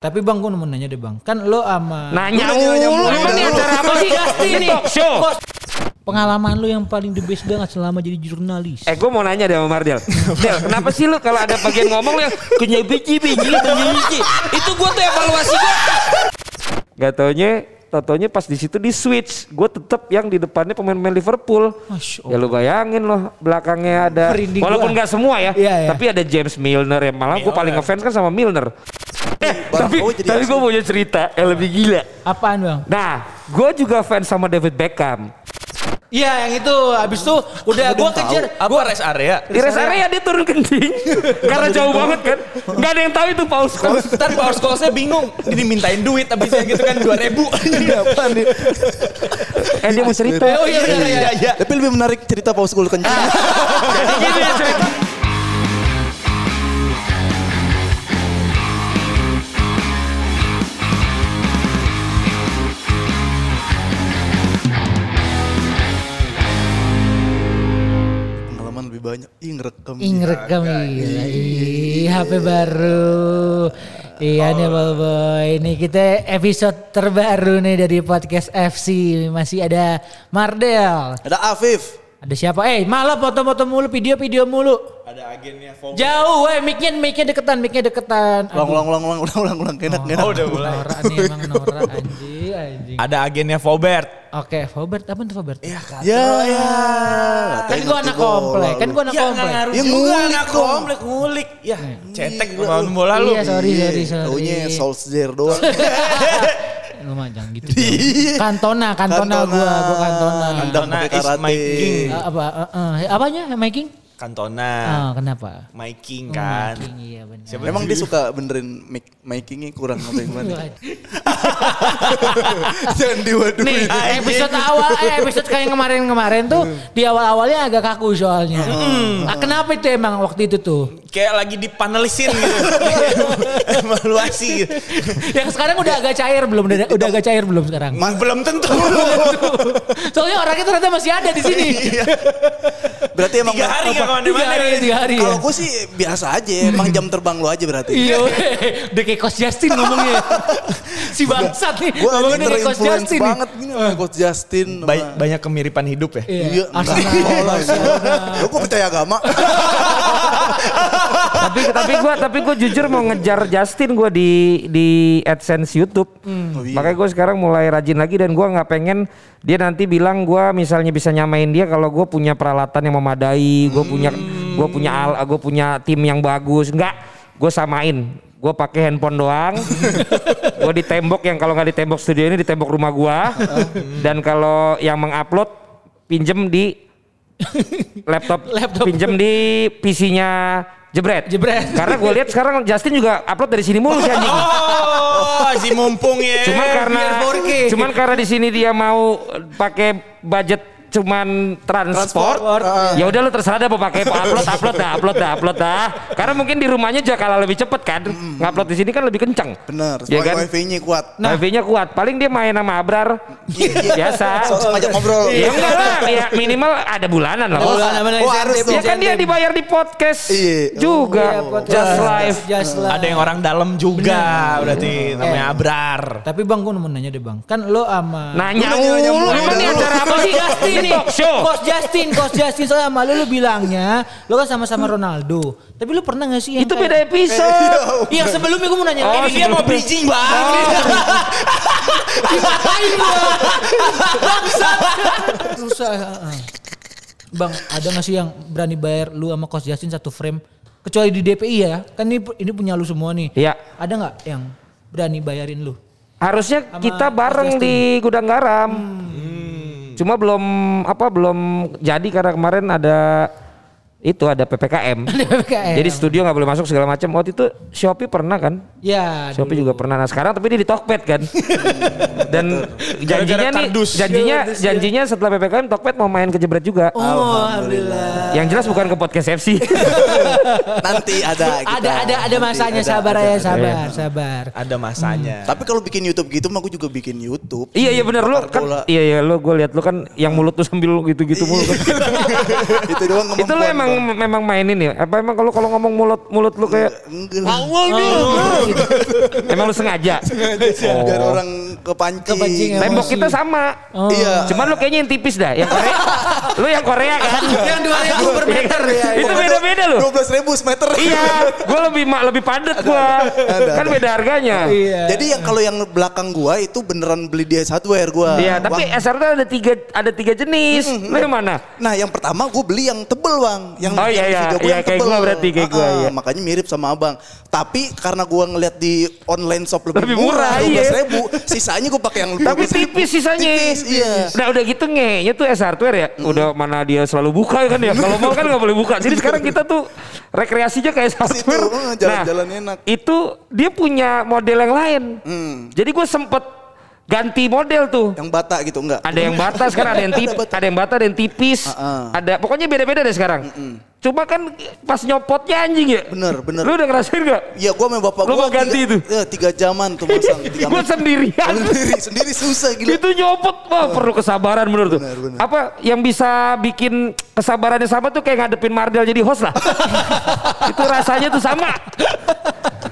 Tapi bang, gue mau nanya deh bang. Kan lo sama Nanya Lu nanya mulu, ini lu. acara apa sih? Ini talk show. pengalaman lo yang paling the best banget selama jadi jurnalis. Eh gue mau nanya deh sama Mardel. Del, kenapa sih lu kalau ada bagian ngomong lu yang kunyai biji biji biji biji. Itu gue tuh evaluasi gue. Gak taunya, totonya pas di situ di switch. Gue tetep yang di depannya pemain-pemain Liverpool. Masya Ya lu bayangin loh belakangnya ada Merinding walaupun gua. nggak semua ya, Iya, iya. tapi ada James Milner ya malah gue paling ngefans kan sama Milner. Eh, tapi jadi tapi gue punya cerita yang lebih gila. Apaan bang? Nah, gue juga fans sama David Beckham. Iya yang itu. Abis itu udah gue kejar. Apa rest area? Di rest area dia turun kencing karena jauh banget kan. Gak ada yang tahu itu Paul Scholes. Ntar Power Scholes-nya bingung. Ini dimintain duit abisnya gitu kan 2000. Apa nih? Eh dia mau cerita. Oh iya iya iya. iya. Tapi lebih menarik cerita Paus School kencing. Jadi gini ya cerita. Lebih banyak. Ih ngerekam. Ih ngerekam iya. Ih HP baru. Iya nih boy, ini kita episode terbaru nih dari podcast FC. Masih ada Mardel. Ada Afif. Ada siapa? Eh malah foto-foto mulu, video-video mulu. Ada agennya Fogo. Jauh, weh, mic-nya, mic-nya deketan, mic-nya deketan. Ulang ulang ulang ulang ulang ulang ulang enak enak. Oh udah mulai. Norak nih emang norak anjing, anjing. Ada agennya Fobert. Oke, Fobert, apa tuh Fobert? Iya kan. Ya ya. kan gua anak komplek, kan gua anak Ya komplek. ngaruh Ya, juga ngulik anak komplek ngulik. Ya cetek kemauan bola lu. Iya, sorry, sorry, sorry. Taunya Solskjaer doang. Lu mah jangan gitu. dong. Kantona, kantona gua, gua kantona. Kantona is karate. my king. Eh, apa eh, eh, apanya making? Kantona. Ah, kenapa? My king kan. Making, iya benar. Siapa Memang dia suka benerin mic makingnya kurang apa gimana? Jangan diwaduin. Nih, episode awal, eh, episode kayak kemarin-kemarin tuh di awal-awalnya agak kaku soalnya. Ah, kenapa itu emang waktu itu tuh? Kayak lagi dipanelisin gitu. Evaluasi gitu. Yang sekarang udah agak cair belum? Udah, udah agak cair belum sekarang? Belum tentu. Soalnya orangnya ternyata masih ada di sini. Berarti emang Tiga hari gak Tiga ke mana-mana. hari, tiga hari ya. kalau gue sih biasa aja, emang jam terbang lu aja berarti. Iya, udah kayak Coach Justin ngomongnya. si bangsat nih, Gue ngomongnya kayak Coach Justin nih. banget gini sama Coach Justin. banyak kemiripan hidup ya. Iya. Arsenal, Barcelona. Lu kok percaya agama? tapi tapi gue tapi gue jujur mau ngejar Justin gue di di AdSense YouTube. Oh, iya. Makanya gue sekarang mulai rajin lagi dan gue nggak pengen dia nanti bilang gue misalnya bisa nyamain dia kalau gue punya peralatan yang memadai, gue punya gue punya al, gue punya tim yang bagus. Enggak, gue samain. Gue pakai handphone doang. gue di tembok yang kalau nggak di tembok studio ini di tembok rumah gue. dan kalau yang mengupload pinjem di laptop, Laptop. pinjem di PC-nya Jebret. Jebret. Karena gue lihat sekarang Justin juga upload dari sini mulu sih anjing. Oh, si mumpung ya. Cuman karena biar 4K. cuman karena di sini dia mau pakai budget cuman transport, Transport, ah. ya udah lu terserah dah mau pakai upload upload dah upload dah upload dah karena mungkin di rumahnya juga kalah lebih cepet kan ngupload di sini kan lebih kenceng Bener, ya soalnya kan wifi-nya kuat. wifi-nya kuat paling dia main sama Abrar biasa Sosok ngajak ngobrol. ya enggak lah ya minimal ada bulanan lah Oh, mana oh, harus ya kan dia dibayar di podcast Iya. juga Iya, podcast. just live Just live. Ada yang orang dalam juga berarti namanya Abrar. Tapi bang, gue mau nanya deh bang. Kan lo sama... nanya Lu mulu emang ini acara apa sih Justin ini nih. talk show Coach Justin, Coach Justin soalnya sama lu, lu bilangnya lu kan sama-sama Ronaldo. Tapi lu pernah gak sih yang itu kayak- beda episode Iya sebelumnya gue mau nanya Oh, ini dia mau bridging banget. Dimatahin gua. Bangsat. Susah. Bang, ada gak sih yang berani bayar lu sama Coach Justin satu frame? Kecuali di DPI ya. Kan ini ini punya lu semua nih. Iya. Ada nggak yang berani bayarin lu? Harusnya Sama kita bareng di gudang garam. Cuma belum apa belum jadi karena kemarin ada itu ada ppkm. PPKM. Jadi studio nggak boleh masuk segala macam. Waktu itu Shopee pernah kan? ya, Shopee juga pernah. Nah sekarang tapi dia di Tokped kan. Dan janjinya nih, kardus. janjinya janjinya setelah ppkm Tokped mau main ke Jebret juga. Oh, alhamdulillah. Yang jelas bukan ke podcast FC. Nanti ada kita. Ada ada ada masanya Ada, sabar ada, ya ada. sabar sabar. Ada masanya. Tapi kalau bikin YouTube gitu mah gue juga bikin YouTube. iya iya benar lu kan. Iya iya lu gue lihat lu kan yang mulut tuh sambil gitu-gitu mulu kan. itu doang itu lu kemampuan emang memang mainin ya? Apa emang kalau kalau ngomong mulut mulut lu kayak. Awal emang lu sengaja? Oh. Biar orang kepancing. Kepancing, ya. Tembok kita sama. Oh. Iya. Cuman lu kayaknya yang tipis dah. Yang Korea. lu yang Korea kan? Yang 2000 per meter ya. Itu beda-beda loh. Dua belas ribu semeter. Iya, gue lebih mak lebih padat gue. ada, Kan beda harganya. Iya. Jadi yang kalau yang belakang gua itu beneran beli di hardware gua. Iya, tapi SR ada tiga ada tiga jenis. Lu yang mana? Nah yang pertama gue beli yang tebel bang. Yang, Oh, iya, iya. video gua Iya, yang kayak gua berarti, kayak gua, Ah, iya. Makanya mirip sama abang. Tapi karena gua ngeliat di online shop lebih, Lebih murah, murah, iya. ribu. Sisanya gue pakai yang Tapi 12.000. tipis sisanya. Tipis, iya. Nah udah gitu ngenya tuh S hardware ya. Udah mana dia selalu buka kan ya. Kalau mau kan nggak boleh buka. Jadi sekarang kita tuh rekreasinya kayak S Situ, hardware. jalan-jalan enak. Itu dia punya model yang lain. Hmm. Jadi gue sempet ganti model tuh. Yang bata gitu enggak? Ada yang bata sekarang ada yang tipis, ada yang bata, ada yang tipis. Ah, ah. Ada pokoknya beda-beda deh sekarang. Cuma kan pas nyopotnya anjing ya. Bener, bener. Lu udah ngerasain gak? Iya gue sama bapak Lu gue mau ganti itu? Ya, tiga jaman tuh masang. Tiga Gue sendirian. sendiri, sendiri susah gila. Itu nyopot wah perlu kesabaran menurut tuh. Benar, benar. Apa yang bisa bikin kesabarannya sama tuh kayak ngadepin Mardel jadi host lah. itu rasanya tuh sama.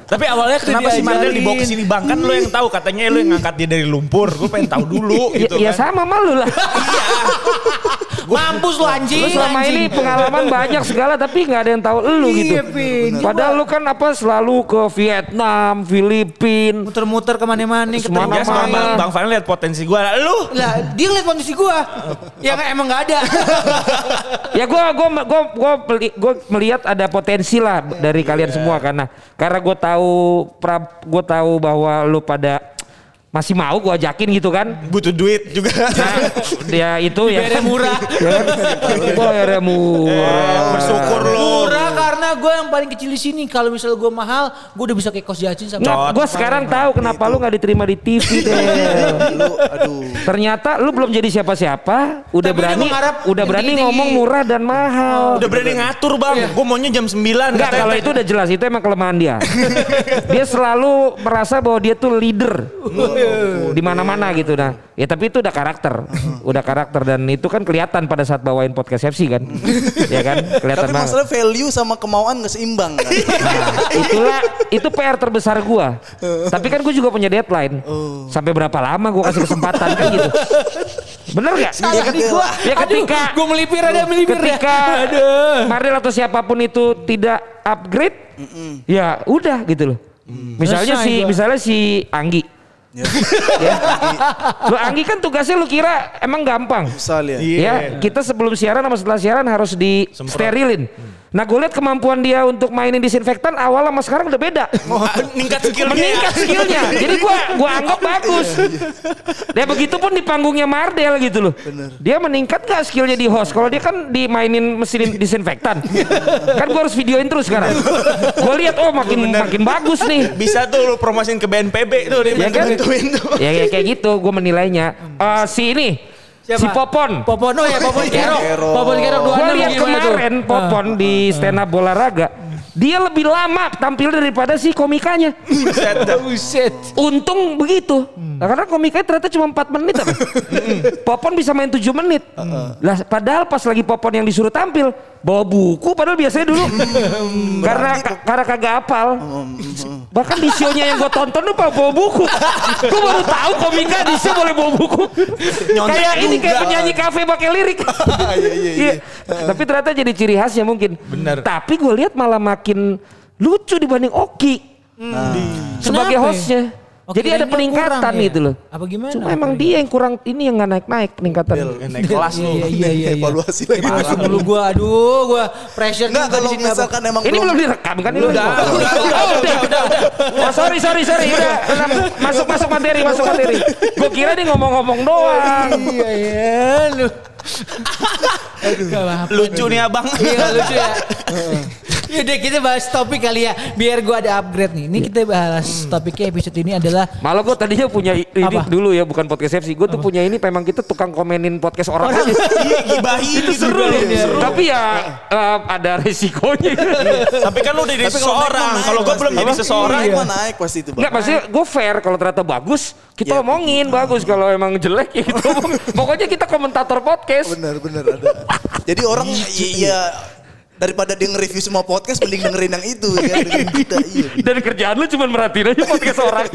Tapi awalnya kenapa sih Mardel dibawa ke sini bang? Kan lu yang tahu katanya lu yang ngangkat dia dari lumpur. Gue pengen tahu dulu Ya, gitu ya kan. sama malu lah. Mampus lu anjing. Lu selama anjing. ini pengalaman banyak segala tapi nggak ada yang tahu lu gitu. Iya, Pin. Padahal lu kan apa selalu ke Vietnam, Filipin, muter-muter Semana-mana. Ya sama main. bang, bang Fadil lihat potensi gue. Lu Lah, dia ngeliat kondisi gua. yang emang nggak ada. ya gue gua gua gua gua melihat ada potensi lah dari kalian semua karena karena gue tahu gue tahu bahwa lu pada masih mau gue ajakin gitu kan butuh duit juga. nah dia itu ya murah. ya kan murah Bersyukur lu. Karena gue yang paling kecil di sini. Kalau misalnya gue mahal, gue udah bisa kayak kos jacin sama. Nggak, gue sekarang tahu kenapa lu nggak diterima di TV deh. Lu, aduh. Ternyata lu belum jadi siapa-siapa, udah Tapi dia berani, mengharap udah yang berani tinggi-tinggi. ngomong murah dan mahal. Udah berani ngatur bang. Gue maunya jam 9. Enggak, kalau itu udah jelas itu emang kelemahan dia. dia selalu merasa bahwa dia tuh leader di mana-mana gitu nah. Ya tapi itu udah karakter, udah karakter dan itu kan kelihatan pada saat bawain podcast FC kan, ya kan kelihatan Tapi banget. masalah value sama kemauan gak seimbang kan. Nah, itulah itu PR terbesar gua. Tapi kan gua juga punya deadline. Sampai berapa lama gua kasih kesempatan kan gitu. Bener gak? Ya, gua, ya ketika gue melipir ada melipir ketika ya. Mardel atau siapa pun itu tidak upgrade, ya udah gitu loh. Misalnya Selesai si gua. misalnya si Anggi. Ya. ya. Lu Anggi kan tugasnya lu kira emang gampang. Misal ya. Iya. Ya, kita sebelum siaran sama setelah siaran harus di sterilin. Nah, gue lihat kemampuan dia untuk mainin disinfektan awal sama sekarang udah beda. meningkat skillnya. Meningkat skillnya. Jadi gua gua anggap bagus. Ya begitu pun di panggungnya Mardel gitu loh. Dia meningkat gak skillnya di host? Kalau dia kan dimainin mesin disinfektan. kan gua harus videoin terus sekarang. Gua lihat oh makin makin bagus nih. Bisa tuh lu promosiin ke BNPB tuh dia Ya kan? tuh. Ya, ya kayak gitu gua menilainya. Eh, si ini Siapa? si Popon. Popon oh ya Popon Kerok. Kerok. Popon Kerok dua Gue lihat kemarin Popon di stand up olahraga, dia lebih lama tampil daripada si komikanya. Buset. Untung begitu. Nah, karena komikanya ternyata cuma 4 menit apa? Popon bisa main 7 menit. Lah padahal pas lagi Popon yang disuruh tampil bawa buku padahal biasanya dulu karena karena kagak hafal. Bahkan di show-nya yang gue tonton tuh bawa, buku. gue baru tahu komika di show boleh bawa buku. Nyontek kayak ini kayak penyanyi kafe pakai lirik. Iya, iya, iya. Tapi ternyata jadi ciri khasnya mungkin. Bener. Tapi gue lihat malah makin lucu dibanding Oki sebagai Kenapa ya? hostnya. Oh, Jadi ada peningkatan kurang ya? gitu loh. Apa gimana? Cuma Apa emang ini? dia yang kurang ini yang nggak naik-naik peningkatan. Naik kelas lu. Iya iya iya. Evaluasi lagi. Evaluasi dulu gua aduh gua pressure Enggak juga kalau di sini, Abang. misalkan emang Ini belum direkam kan ini Udah, udah, Oh, udah, udah. Oh, sorry, sorry, sorry. Udah, masuk, masuk materi, masuk materi. Gue kira dia ngomong-ngomong doang. Iya iya lu. Lucu nih abang. Iya lucu ya. Yaudah kita bahas topik kali ya Biar gua ada upgrade nih Ini kita bahas topiknya episode ini adalah Malah gue tadinya punya ini Apa? dulu ya, bukan podcast FC. Gue tuh punya ini, memang kita tukang komenin podcast orang aja. Iya, gibahin itu seru loh. Seru. Tapi ya eh, ada resikonya. Tapi kan lu udah jadi seseorang. Kalau gue pasti. belum jadi seseorang. Naik mah naik pasti itu. Enggak maksudnya gue fair kalau ternyata bagus kita Iya. omongin bagus kalau emang jelek ya kita omong. Pokoknya kita komentator podcast. Bener bener ada. Jadi orang i- ya daripada dia nge-review semua podcast mending dengerin yang itu ya kan dengerin kita iya. Dan kerjaan lu cuma merhatiin aja podcast orang.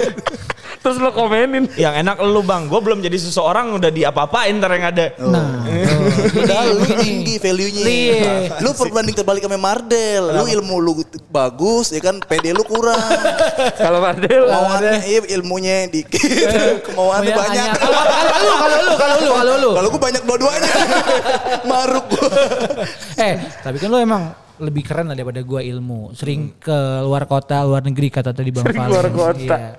Terus lu komenin. Yang enak lu bang, gue belum jadi seseorang udah diapa-apain ntar yang ada. Nah, Padahal lu tinggi value-nya. Iya. Lu perbanding terbalik sama Mardel. Lu ilmu lu bagus ya kan, PD lu kurang. Kalau Mardel. Kemauannya iya, ilmunya dikit. Kemauannya Banyak, banyak. banyak. Kalau kalau lu, kalau lu, kalau lu, kalau lu. Kalau gue banyak dua-duanya. Maruk gue. Eh, tapi kan lu emang lebih keren lah daripada gua ilmu. Sering ke luar kota, luar negeri kata tadi Bang Sering Valen. keluar kota. Iya.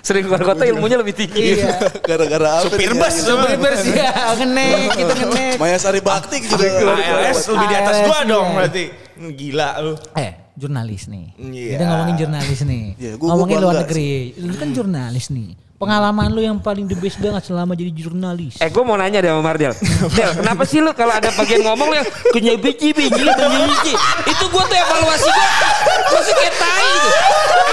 Sering keluar kota ilmunya lebih tinggi. Iya. Gara-gara apa? Supir bus. Supir bersih ya, ngenek, kita ngenek. Maya Sari Bakti juga. ALS lebih di atas gua dong berarti. Gila lu. Eh, jurnalis nih. Iya. Kita ngomongin jurnalis nih. Iya, gua- gua ngomongin luar bangga negeri. Lu kan jurnalis nih. Pengalaman lu yang paling the best banget selama jadi jurnalis. Eh gue mau nanya deh sama Mardel. Del, kenapa sih lu kalau ada bagian ngomong lu yang punya biji biji biji Itu gue tuh evaluasi gue. Masih kayak tai gitu.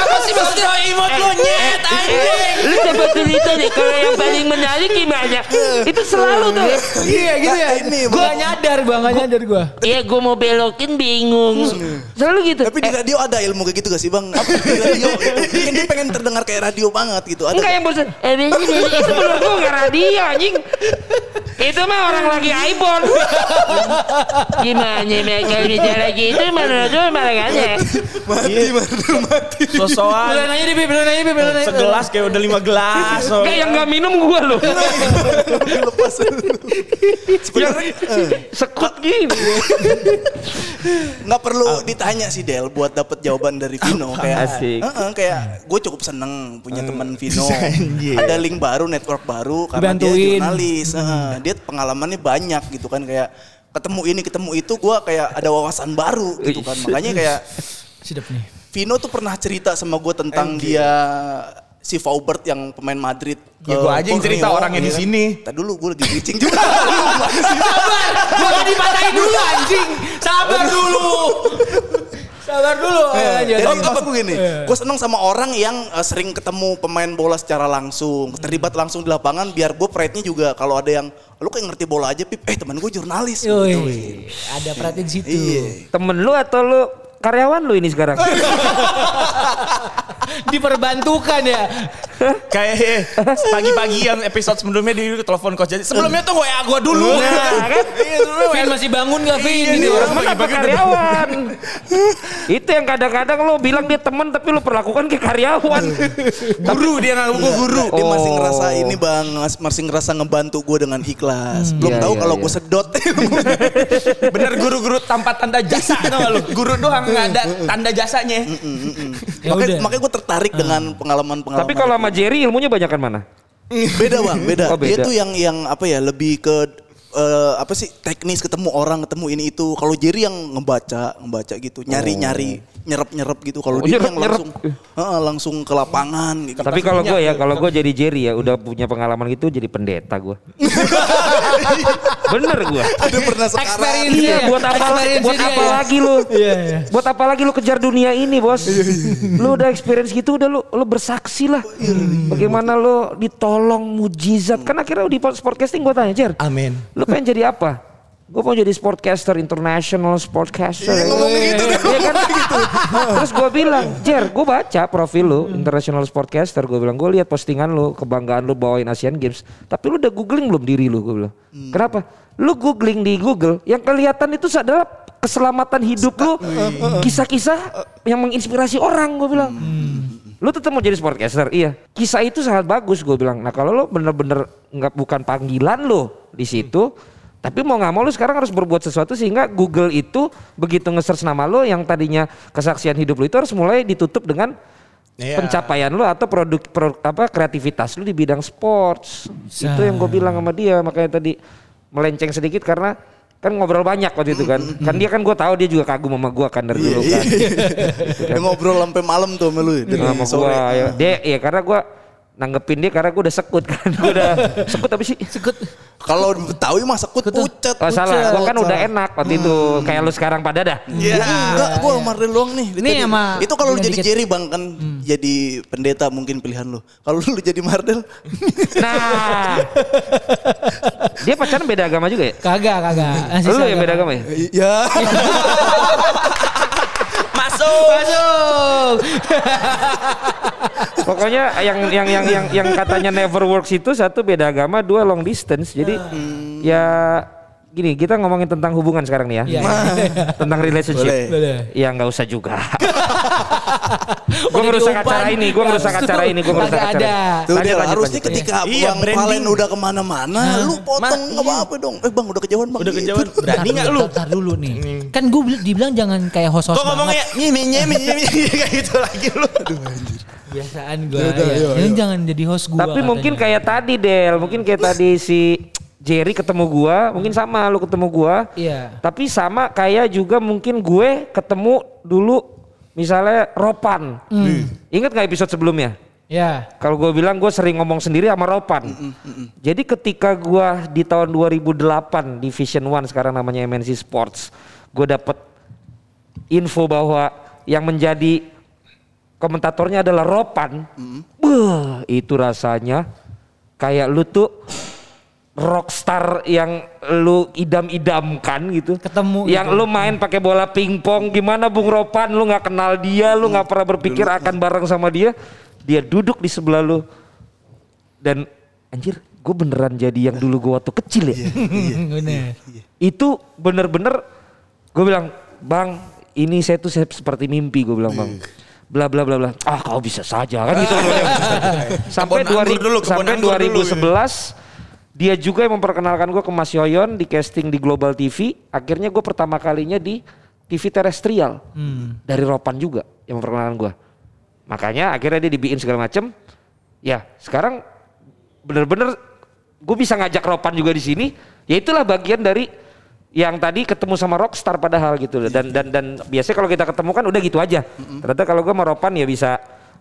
Apa sih maksudnya? imut lu nyet anjing. Lu coba cerita deh kalau yang paling menarik gimana? Itu selalu tuh. Iya gitu ya. Ini, gua gak nyadar, Bang, gak nyadar gua. Iya gue mau belokin bingung. Selalu gitu. Tapi di radio ada ilmu kayak gitu gak sih bang? Apa di radio? Mungkin dia pengen terdengar kayak radio banget gitu. Ada Enggak yang. Eh biji biji itu menurut gue nggak radio anjing. Itu mah orang lagi iPhone. Gimana mereka bicara gitu menurut gue malah gak ada. mati, mati, mati. Sosokan. Belum nanya deh, Bi, belum nanya, Bi, belum nanya. Segelas kayak udah lima gelas. Enggak yang gak minum gue loh. Lepas. sekut gini. Nggak perlu ditanya sih Del buat dapet jawaban dari Vino kayak Asik. Heeh, kayak gue cukup seneng punya teman Vino. Anjir. Ada link baru, network baru karena dia Dibantuin. jurnalis. Heeh, dia pengalamannya banyak gitu kan kayak ketemu ini ketemu itu gue kayak ada wawasan baru gitu kan. Makanya kayak Sedap nih. Vino tuh pernah cerita sama gue tentang dia si Faubert yang pemain Madrid. Ya ke gua aja yang cerita orangnya di kan. sini. Tadi dulu gue lagi bridging juga. Sabar, gua gak dipatahin dulu anjing. Sabar dulu. Sabar dulu. Eh. Jadi Oh, maksud gue gini, Eh. gue seneng sama orang yang eh, sering ketemu pemain bola secara langsung, terlibat langsung di lapangan, biar gue pride-nya juga kalau ada yang, lu kayak ngerti bola aja Pip, eh teman gue jurnalis. Yoi, Gitu. ada perhatiin situ. Iya. Temen lu atau lu karyawan lu ini sekarang? Diperbantukan ya. Kayak eh, pagi-pagi yang episode sebelumnya di telepon coach jadi sebelumnya tuh WA gua dulu. Nah, kan? Iya, Vin masih bangun gak Vin? Iya, Gitu. orang pagi-pagi karyawan? Itu yang kadang-kadang lu bilang dia temen tapi lu perlakukan kayak karyawan. Guru dia nganggap gua guru. Dia masih Oh. ngerasa ini bang, masih ngerasa ngebantu gue dengan ikhlas. Belum Iya, tahu iya, kalau iya. gue sedot. Bener guru-guru tanpa tanda jasa tau gak lu? Guru doang nggak ada tanda jasanya. Ya makanya gue tertarik dengan pengalaman-pengalaman. tapi kalau sama Jerry ilmunya banyak kan mana? beda bang, beda. Oh, Dia beda. tuh yang yang apa ya lebih ke eh, apa sih teknis ketemu orang ketemu ini itu. Kalau Jerry yang ngebaca ngebaca gitu, nyari nyari nyerap nyerap gitu. Kalau Oh, dia nyerep- yang nyerep. langsung Heeh, langsung ke lapangan gitu. Tapi kalau gue ya, kalau gue jadi Jerry ya, udah punya pengalaman gitu jadi pendeta gue. Bener gue. Ada pernah sekarang. Experience Iya, dia. buat apa, Experience buat apa ya. lagi lu? Iya, iya. Buat apa lagi lu kejar dunia ini, bos? lu udah experience gitu, udah lu lu bersaksi lah. Bagaimana lu ditolong mujizat? Kan akhirnya di sportcasting gue tanya, Jer, Amin. Lu pengen jadi apa? Gue mau jadi sportcaster, international sportcaster. Iya, ngomongnya gitu kan. Iya kan? Terus gue bilang, Jer, gue baca profil lu, international sportcaster. Gue bilang, gue lihat postingan lu, kebanggaan lu bawain Asian Games. Tapi lu udah googling belum diri lu? Gue bilang, kenapa? Lu googling di Google, yang kelihatan itu adalah keselamatan hidup lu, kisah-kisah yang menginspirasi orang. Gue bilang. Lu tetap mau jadi sportcaster, iya. Kisah itu sangat bagus, gue bilang. Nah kalau lu bener-bener nggak bukan panggilan lu di situ, tapi mau nggak mau lu sekarang harus berbuat sesuatu sehingga Google itu begitu nge-search nama lu yang tadinya kesaksian hidup lu itu harus mulai ditutup dengan Iya. pencapaian lu atau produk pro- apa kreativitas lu di bidang sports. Itu yang gue bilang sama dia makanya tadi melenceng sedikit karena kan ngobrol banyak waktu itu kan. Kan dia kan gue tahu dia juga kagum sama gue kan dari dulu kan. Dia ngobrol sampai malam tuh sama lu ya, dari sama sore. gua ya. Dia ya karena gua nanggepin dia karena gue udah sekut kan. Gue udah sekut tapi sih. Sekut. Kalau Betawi mah sekut pucet. Oh salah, gue kan udah enak waktu itu. Kayak lu sekarang pada dah. Iya. Enggak, gue Mardel doang nih. Nih Itu- sama Itu kalau lu jadi dikit. Jerry bang kan jadi pendeta mungkin pilihan lu. Kalau lu jadi Mardel. Nah. dia pacaran beda agama juga ya? Kagak, kagak. Lu yang beda agama ya? ya. Masuk. Masuk. Pokoknya yang yang yang yang yang katanya never works itu satu beda agama, dua long distance. Jadi ya gini, kita ngomongin tentang hubungan sekarang nih ya. Iya, iya. Tentang relationship. Boleh. Boleh. Ya nggak usah juga. gue ngerusak acara ini, gue ngerusak acara ini, gue ngerusak acara. ada. ini. Tuh dia lanjut, harusnya lanjut. ketika Iya, Bang branding. Valen udah ke mana-mana, lu potong nggak apa-apa dong. Eh bang udah kejauhan bang. Udah Gitu. kejauhan. Berani nggak lu? Ntar dulu nih. Kan gue dibilang jangan kayak host-host Kok ngomongnya nyimi nyimi nyimi kayak gitu lagi lu. Biasaan gue. Ya. jangan jadi host gue. Tapi mungkin kayak tadi Del, mungkin kayak tadi si Jerry ketemu gua, mungkin sama lu ketemu gua. Iya. Tapi sama kayak juga mungkin gue ketemu dulu misalnya Ropan. Ingat nggak episode sebelumnya? Ya. Kalau gue bilang gue sering ngomong sendiri sama Ropan. Jadi ketika gue di tahun 2008 di Vision One sekarang namanya MNC Sports, gue dapet info bahwa yang menjadi komentatornya adalah Ropan. Beuh, itu rasanya kayak lu tuh rockstar yang lu idam-idamkan gitu. Ketemu Yang gitu. lu main pakai bola pingpong gimana Bung Ropan lu nggak kenal dia, lu nggak pernah berpikir akan bareng sama dia. Dia duduk di sebelah lu. Dan anjir, gue beneran jadi yang dulu gue waktu kecil ya. Bener. Itu bener-bener gue bilang, "Bang, ini saya tuh saya seperti mimpi," gue bilang, "Bang." Bla bla bla bla. Ah, kau bisa saja kan gitu. sampai Kebun anggur 2000 dulu, kebun sampai anggur dulu, 2011 dia juga yang memperkenalkan gue ke Mas Yoyon di casting di Global TV. Akhirnya gue pertama kalinya di TV terestrial dari Ropan juga yang memperkenalkan gue. Makanya akhirnya dia dibikin segala macem. Ya sekarang bener-bener gue bisa ngajak Ropan juga di sini. Ya itulah bagian dari yang tadi ketemu sama Rockstar padahal gitu. Dan dan dan biasanya kalau kita ketemu kan udah gitu aja. Ternyata kalau gue sama Ropan ya bisa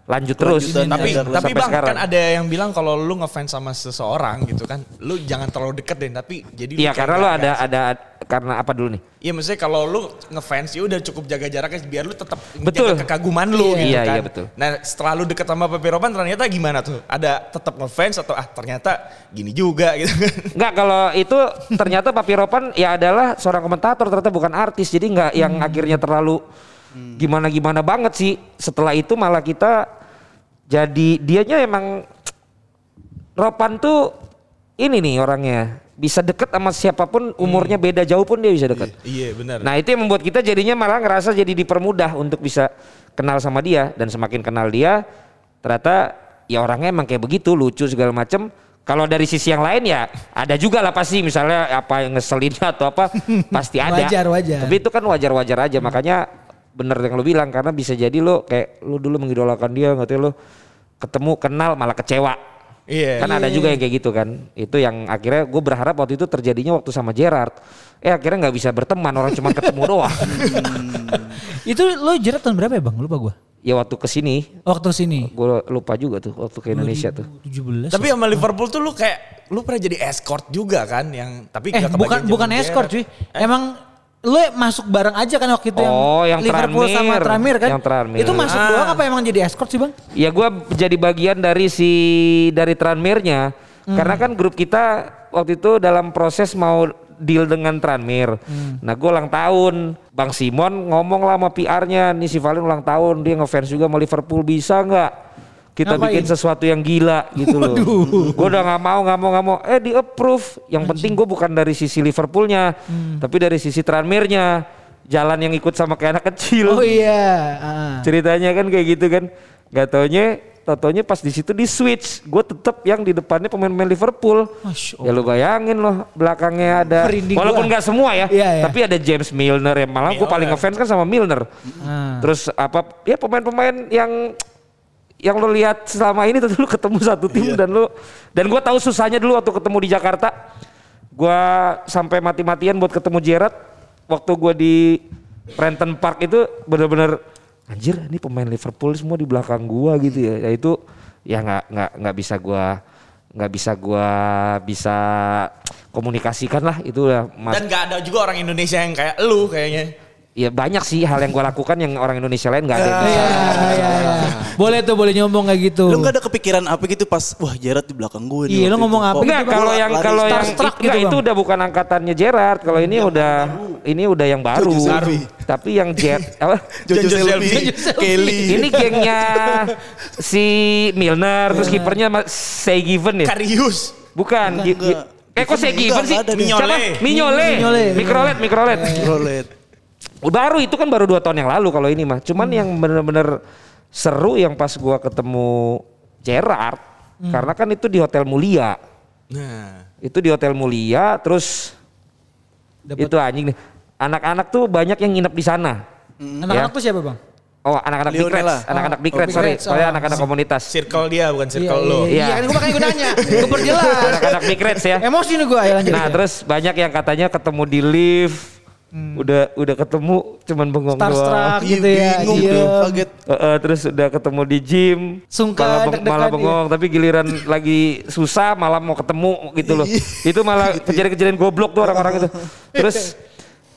lanjut terus. Lanjutan Tapi Sampai tapi bang sekarang. kan ada yang bilang kalau lu ngefans sama seseorang gitu kan, lu jangan terlalu deket deh. Tapi jadi Iya karena nggak- ada ada karena apa dulu nih? Iya maksudnya kalau lu ngefans ya udah cukup jaga jaraknya biar lu tetap Betul. menjaga kekaguman lu Iya, gitu iya, kan. iya, betul. Nah setelah lu deket sama Pepe Ropan ternyata gimana tuh? Ada tetap ngefans atau ah ternyata gini juga gitu kan? Enggak kalau itu ternyata Papi Ropan ya adalah seorang komentator ternyata bukan artis jadi nggak yang akhirnya terlalu gimana gimana banget sih setelah itu malah kita jadi dianya emang Ropan tuh ini nih orangnya bisa deket sama siapa pun umurnya beda jauh pun dia bisa deket. Iya benar. Nah itu yang membuat kita jadinya malah ngerasa jadi dipermudah untuk bisa kenal sama dia dan semakin kenal dia ternyata ya orangnya emang kayak begitu lucu segala macem. Kalau dari sisi yang lain ya ada juga lah pasti misalnya apa yang ngeselin atau apa pasti ada. Wajar, wajar. Tapi itu kan wajar-wajar aja makanya bener yang lu bilang karena bisa jadi lo kayak lu dulu mengidolakan dia nggak tahu lo ketemu kenal malah kecewa. Iya. Kan ada juga yang kayak gitu kan. Itu yang akhirnya gue berharap waktu itu terjadinya waktu sama Gerard. Eh akhirnya nggak bisa berteman orang cuma ketemu doang. Itu lo jerat tahun berapa ya bang? Lupa gue. Ya waktu ke sini Waktu sini. gue lupa juga tuh waktu ke Indonesia tuh. 17. Tapi sama Liverpool tuh lu kayak lu pernah jadi escort juga kan yang tapi eh bukan bukan escort cuy. Gerrard. Emang lo masuk bareng aja kan waktu itu Oh, yang Liverpool sama Tranmere. Tranmere kan? Yang Tranmere. Itu masuk Ah. doang apa emang jadi escort sih bang? Ya gue jadi bagian dari si dari Tranmere-nya. Karena kan grup kita waktu itu dalam proses mau deal dengan Tranmere. Nah gue ulang tahun. Bang Simon ngomong lah sama PR-nya. Nih si Valen ulang tahun. Dia ngefans juga sama Liverpool. Bisa nggak? Kita Ngapain? bikin sesuatu yang gila gitu loh. Gue udah nggak mau, nggak mau, nggak mau. Eh di approve. Yang penting gue bukan dari sisi Liverpoolnya. Tapi dari sisi Tranmere-nya. Jalan yang ikut sama kayak anak kecil Oh iya. ah. ceritanya kan kayak gitu kan nggak taunya taunya pas di situ di switch gue tetap yang di depannya pemain-pemain Liverpool ya lu bayangin loh belakangnya ada Merinding walaupun gua. nggak semua ya Iya, iya. tapi ada James Milner ya malah gue paling ngefans kan sama Milner Ah. terus apa ya pemain-pemain yang yang lo lihat selama ini tentu lu ketemu satu tim dan lu dan gue tahu susahnya dulu waktu ketemu di Jakarta gue sampai mati-matian buat ketemu Gerard waktu gue di Renton Park itu bener-bener anjir ini pemain Liverpool semua di belakang gua gitu ya. Ya itu ya nggak nggak nggak bisa gua nggak bisa gua bisa komunikasikan lah itu ya mas Dan gak ada juga orang Indonesia yang kayak lu kayaknya. Ya banyak sih hal yang gua lakukan yang orang Indonesia lain nggak ada yang bisa Iya, iya, iya. Boleh tuh, boleh nyombong kayak gitu. Lu gak ada kepikiran apa gitu pas wah Gerard di belakang gue nih. Iya, lu ngomong itu. apa Enggak, gitu, kalau yang kalau yang starstruck enggak, gitu, itu udah bukan angkatannya Gerard. Kalau ini udah ini udah yang baru. Jojo Selfie. Tapi yang Jet apa? Jojo Jojo Selfie. Kelly. Ini gengnya si Milner terus kipernya Say Given ya? Karius. Bukan. Eh kok Say Enggak, Given sih? Mignole. Siapa? Mignole. Mignole. Mikrolet, Mikrolet. Baru itu kan baru dua tahun yang lalu kalau ini mah. Cuman yang bener-bener seru yang pas gua ketemu Gerard. Karena kan itu di Hotel Mulia. Nah. Itu di Hotel Mulia terus Dapet- itu anjing nih. Anak-anak tuh banyak yang nginep di sana. Anak-anak Ya. tuh siapa bang? Oh, anak-anak Big Reds, anak-anak Oh, Big oh, Reds, Big sorry. Soalnya oh. anak-anak komunitas. Circle dia bukan circle Iya, lo. Iya, Iya. iya, kan gue makanya gue nanya. Gue perjelas. Anak-anak Big Reds ya. Emosi nih gue, ayo lanjut. Nah, terus banyak yang katanya ketemu di lift. Udah udah ketemu cuman bengong doang. Starstruck Iya, gitu ya. bingung diem. tuh, kaget. Eh, eh, terus udah ketemu di gym, Sungkan, malah, beng- malah bengong, tapi giliran lagi susah malah mau ketemu gitu loh. itu malah kejadian-kejadian goblok tuh orang-orang itu. Terus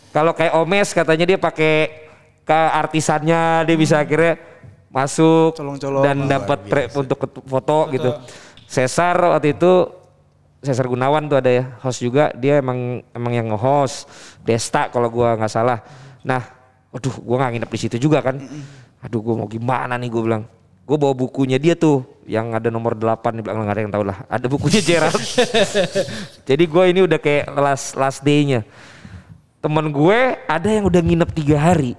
kalau kayak Omes katanya dia pakai ke artisannya dia bisa akhirnya masuk Colong-colong. dan dapat pre- untuk ket- foto gitu. Cesar waktu itu Cesar Gunawan tuh ada ya host juga dia emang emang yang nge-host Desta kalau gua nggak salah. Nah, aduh gua nggak nginep di situ juga kan. Aduh gua mau gimana nih gue bilang. Gue bawa bukunya dia tuh yang ada nomor 8 di belakang nggak ada yang tahu lah. Ada bukunya Gerard. Jadi gue ini udah kayak last last day-nya. Temen gue ada yang udah nginep tiga hari.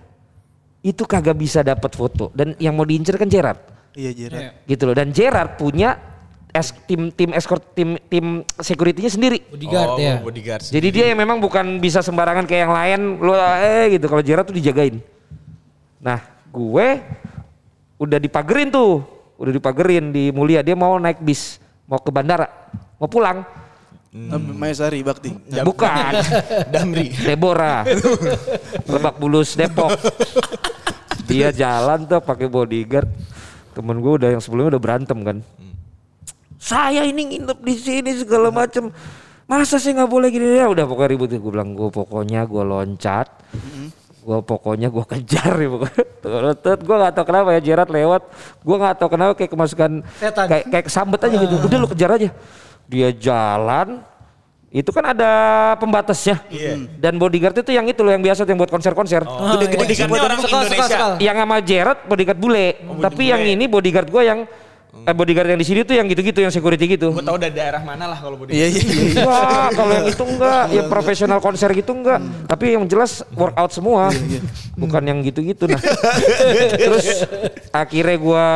Itu kagak bisa dapat foto dan yang mau diincer kan Gerard Iya Gerard. gitu loh dan Gerard punya es, tim tim escort tim tim security-nya sendiri. Bodyguard oh, ya. bodyguard. Jadi dia yang memang bukan bisa sembarangan kayak yang lain lo eh gitu kalau Gerard tuh dijagain. Nah, gue udah dipagerin tuh, udah dipagerin di Mulia dia mau naik bis, mau ke bandara, mau pulang. Hmm. Maesari Bakti. Bukan, Damri. Deborah. Lebak Bulus Depok. Dia jalan tuh pakai bodyguard. Temen gue udah yang sebelumnya udah berantem kan. Saya ini nginep di sini segala macem. Masa sih nggak boleh gini ya? Udah pokoknya ribut. Gue bilang gue pokoknya gue loncat. Gue pokoknya gue kejar ya pokoknya. Gue gak tau kenapa ya Gerard lewat. Gue gak tau kenapa kayak kemasukan Setan. kayak kayak kesambet aja gitu. Udah lu kejar aja. Dia jalan. Itu kan ada pembatasnya. Iya. Dan bodyguard itu yang itu loh yang biasa tuh yang buat konser-konser. Oh, iya. bodyguardnya orang Sekal, sekal, Indonesia. sekal. Yang sama Gerard bodyguard bule. Tapi yang bule. ini bodyguard gue yang eh, bodyguard yang di sini tuh yang gitu-gitu yang security gitu. Gue tau dari daerah mana lah kalau bodyguard. Iya iya. iya. Enggak, kalau yang itu enggak, yang profesional konser gitu enggak. Tapi yang jelas workout semua. Bukan yang gitu-gitu nah. Terus akhirnya gua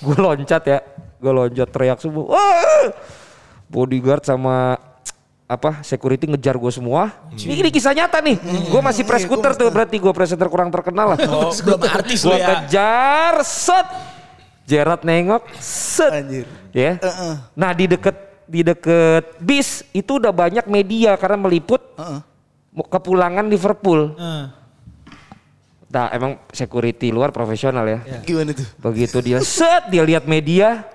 gua loncat ya. Gua loncat teriak semua. Wah! Bodyguard sama apa security ngejar gue semua. Ini, ini kisah nyata nih. Gue masih press scooter tuh berarti gue presenter kurang terkenal lah. Oh, belum artis Gue ya. kejar, set. Gerard nengok, set. Anjir. Ya. Heeh. Nah di deket di deket bis itu udah banyak media karena meliput Heeh. mau kepulangan Liverpool. Eh. Nah emang security luar profesional ya. Gimana tuh? Begitu dia set dia lihat media.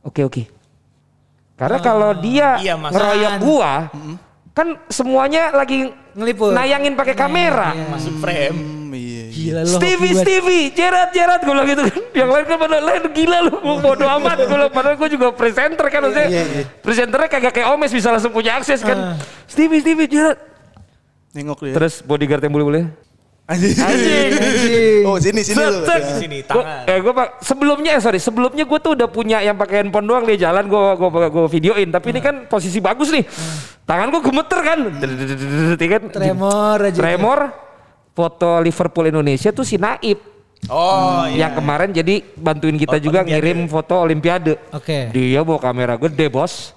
Oke oke. Karena kalau dia Iya, ngeroyok gua kan semuanya lagi Ngeliput. nayangin pakai kamera. Masuk frame. Hmm, iya. iya. Gila lu. Stevie. Stevie, Gerard, Gerard, gue bilang gitu kan. Yang lain kan pada lain gila lu, bodo amat. Gue bilang, padahal gue juga presenter kan maksudnya. Iya, iya. Presenternya kagak kayak Omes bisa langsung punya akses kan. Stevie, Stevie, Gerard. Nengok dia. Terus bodyguard yang boleh-boleh. Anjing. Anjing. Oh sini sini Set, sini Gua, tangan. eh gue pak sebelumnya eh, sorry sebelumnya gue tuh udah punya yang pakai handphone doang dia jalan gue gue gue videoin tapi ini kan posisi bagus nih tangan gue gemeter kan kan Tremor aja. tremor foto Liverpool Indonesia tuh si Naib Oh iya. yang kemarin jadi bantuin kita Oh, juga Olimpiade. ngirim foto Olimpiade. Oke. Dia bawa kamera gede bos,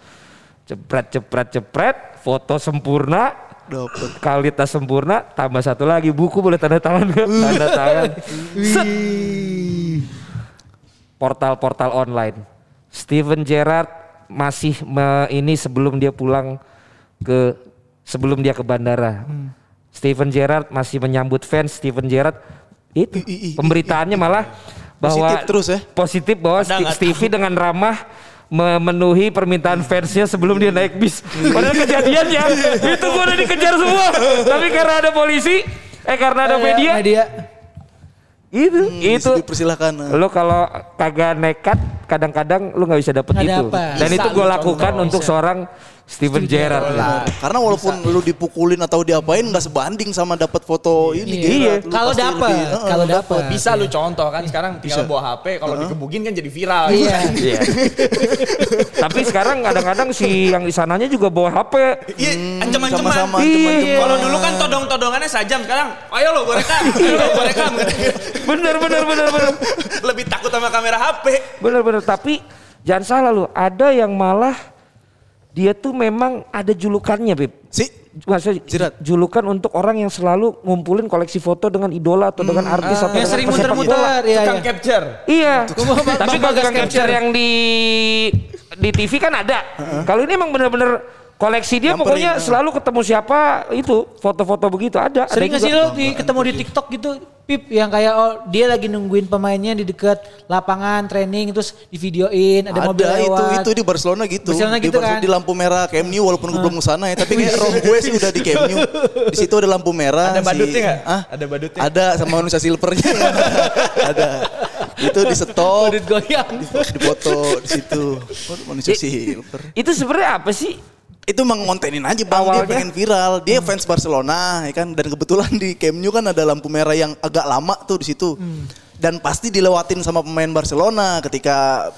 cepret cepret cepret, foto sempurna, Dapet. kualitas sempurna, tambah satu lagi buku boleh tanda tangan nggak? Tanda tangan. Set. Portal-portal online. Steven Gerrard masih me- ini sebelum dia pulang ke sebelum dia ke bandara. Steven Gerrard masih menyambut fans Steven Gerrard itu pemberitaannya malah bahwa Positif terus ya. Positif bahwa Stevie dengan ramah memenuhi permintaan fansnya sebelum dia naik bis. Padahal kejadiannya itu gua udah dikejar semua. Tapi karena ada polisi, eh karena ada Eh, media, media. itu Hmm, itu Dipersilahkan. lo kalau kagak nekat kadang-kadang lu nggak bisa dapet itu dapet. dan Bisa itu gue lu lakukan contoh, untuk bisa. seorang Steven Gerrard Nah, karena walaupun lu dipukulin atau diapain nggak sebanding sama dapat foto ini. Iya. Gerard. Lu Kalau dapat, kalau dapat. Bisa lu contoh kan sekarang tinggal bawa HP kalau digebugin kan jadi viral. Iya. Iya. Tapi sekarang kadang-kadang si yang di sananya juga bawa HP. Iya, ancaman-ancaman. sama-sama, Iya. Kalau dulu kan todong-todongannya sajam, sekarang ayo lo gue rekam, ayo lo gue rekam. Bener bener bener bener Lebih takut sama kamera HP. bener bener. Tapi jangan salah lu, ada yang malah dia tuh memang ada julukannya, Bib. Si Maksudnya Jirat. julukan untuk orang yang selalu ngumpulin koleksi foto dengan idola atau dengan artis atau Yang dengan sering muter-muter. Iya, Tukang iya. capture. Iya. Tukang- Tapi kalau tukang capture capture. yang di di TV kan ada. Kalau ini emang bener-bener koleksi dia pokoknya ah. selalu ketemu siapa itu foto-foto begitu ada. Sering ada gak sih lo di, ketemu di TikTok gitu, Pip, yang kayak oh dia lagi nungguin pemainnya di dekat lapangan training terus di videoin ada, mobil ada itu lewat. itu di Barcelona gitu. Barcelona di, gitu kan? di lampu merah Camp Nou walaupun gue belum ke sana ya, tapi kayak roh gue sih udah di Camp Nou. Di situ ada lampu merah. Ada badutnya nggak? Ah, Ada badutnya? Ada sama manusia silvernya. ada. Itu di stop, Badut goyang. di, di foto di situ. Oh, manusia silver. Itu sebenarnya apa sih? Itu emang ngontenin aja bang. Awalnya? dia pengen viral. Dia fans Barcelona ya kan? Dan kebetulan di Camp Nou kan ada lampu merah yang agak lama tuh di situ. Dan pasti dilewatin sama pemain Barcelona. Ketika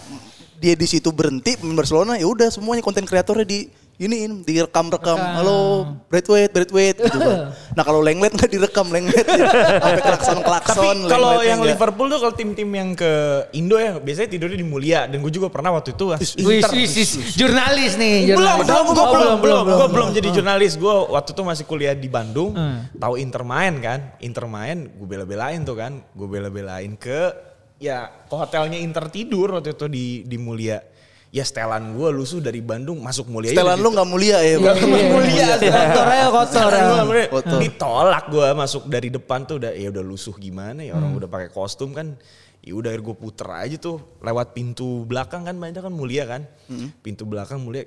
dia di situ berhenti pemain Barcelona ya udah semuanya konten kreatornya di ini direkam-rekam halo Braithwaite Braithwaite gitu bang nah kalau Lenglet nggak direkam Lenglet sampai klakson klakson Tapi kalau yang Liverpool tuh kalau tim-tim yang ke Indo ya biasanya tidurnya di Mulia dan gue juga pernah waktu itu Wis, Inter. wis, wis. jurnalis nih, Belum, jurnalis. belum, Oh, gue belum, belum, gue belum. belum jadi jurnalis. Gue waktu itu masih kuliah di Bandung, Hmm. tahu Inter main kan, Inter main, gue bela-belain tuh kan, gue bela-belain ke ya ke hotelnya Inter tidur waktu itu di di Mulia. Ya setelan gue lusuh dari Bandung masuk Mulia. setelan udah lu nggak mulia ya Gak Bang? mulia sih. Kotor aja, kotor. Nggak. Ditolak gue masuk dari depan tuh udah ya udah lusuh gimana ya orang udah pakai kostum kan. Ya udah gue puter aja tuh lewat pintu belakang kan banyak kan mulia kan. Pintu belakang mulia.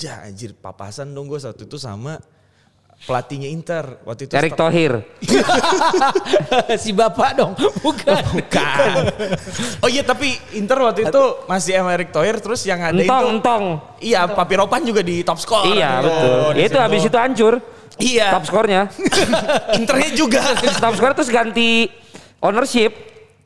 Jah anjir papasan dong gue saat itu sama pelatihnya Inter waktu itu. Erick Thohir. si bapak dong, bukan. Bukan. Oh iya tapi Inter waktu itu masih sama Erick Thohir terus yang ada itu. Entong, entong. Iya Papi Ropan juga di top score. Iya Gitu. betul. Ya itu habis itu hancur. Iya. Top skornya. Internya juga. Top skor terus ganti ownership.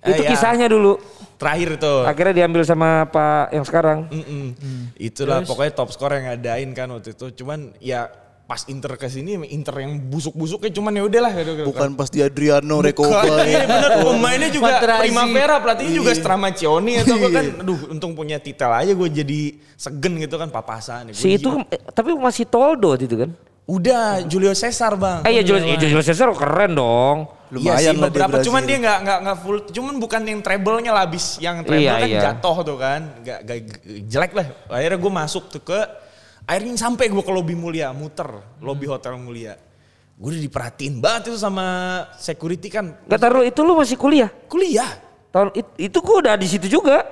Eh, Itu iya. kisahnya dulu. Terakhir itu. Akhirnya diambil sama Pak yang sekarang. Mm-mm. Itulah pokoknya top score yang ngadain kan waktu itu. Cuman ya pas Inter ke sini Inter yang busuk-busuknya cuman ya udahlah gitu, gitu. bukan pas di Adriano Bukan, Recoba iya bener pemainnya juga Materazzi. Primavera pelatihnya juga Stramaccioni atau gue kan Iya. aduh untung punya titel aja gue jadi segen gitu kan papasan Si itu tapi masih Toldo itu kan. udah Julio Cesar bang Eh iya Julius, iya, Julius Caesar keren dong. Lumayan iya sih lah di beberapa Brazil. cuman dia nggak nggak nggak full cuman bukan yang treble-nya lah abis yang treble Iya, kan iya. jatuh tuh kan nggak jelek lah akhirnya gue masuk tuh ke akhirnya sampai gue ke lobby mulia muter lobby hotel mulia gue udah diperhatiin banget itu sama security kan Gak taruh itu lu masih kuliah. kuliah Tahun it- itu gua udah di situ juga.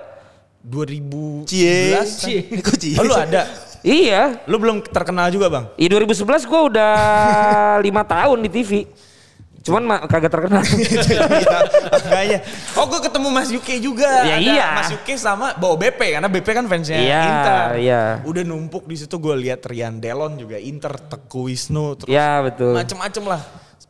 2011 Cie. Cie. Kok cie? Oh, lu ada Iya. lu belum terkenal juga bang Iya 2011 gua udah lima tahun di TV. Cuman ma- kagak terkenal. Iya, makanya. Oh gue ketemu Mas Yuke juga. Ya, Ada iya. Mas Yuke sama bawa BP karena BP kan fansnya Iya, Inter. iya. Udah numpuk di situ gue lihat Rian Delon juga Inter, Teguh Wisnu terus ya betul. macem-macem lah.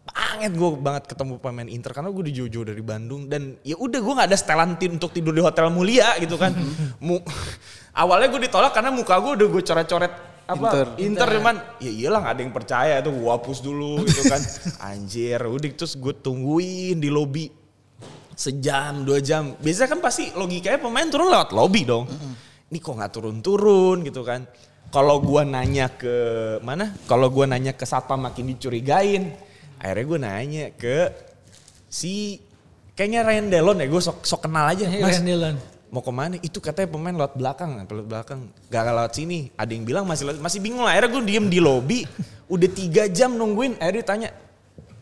Banget gue banget ketemu pemain Inter karena gue di Jojo dari Bandung dan ya udah gue nggak ada setelan tim untuk tidur di hotel mulia gitu kan. Mu- awalnya gue ditolak karena muka gue udah gue coret-coret apa? Inter. Inter, cuman ya iyalah gak ada yang percaya tuh gue hapus dulu gitu kan. Anjir udah terus gue tungguin di lobi sejam dua jam. Biasanya kan pasti logikanya pemain turun lewat lobby dong. Ini kok nggak turun-turun? gitu kan. Kalau gue nanya ke mana? Kalau gue nanya ke satpam makin dicurigain. Akhirnya gue nanya ke si kayaknya Ryan Delon ya gue sok sok kenal aja mas. Ryan Dillon. Mau ke mana? Itu katanya pemain lewat belakang lewat belakang. Gak lewat sini. Ada yang bilang masih lewat- masih bingung lah. Akhirnya gue diem di lobi udah tiga jam nungguin. Akhirnya ditanya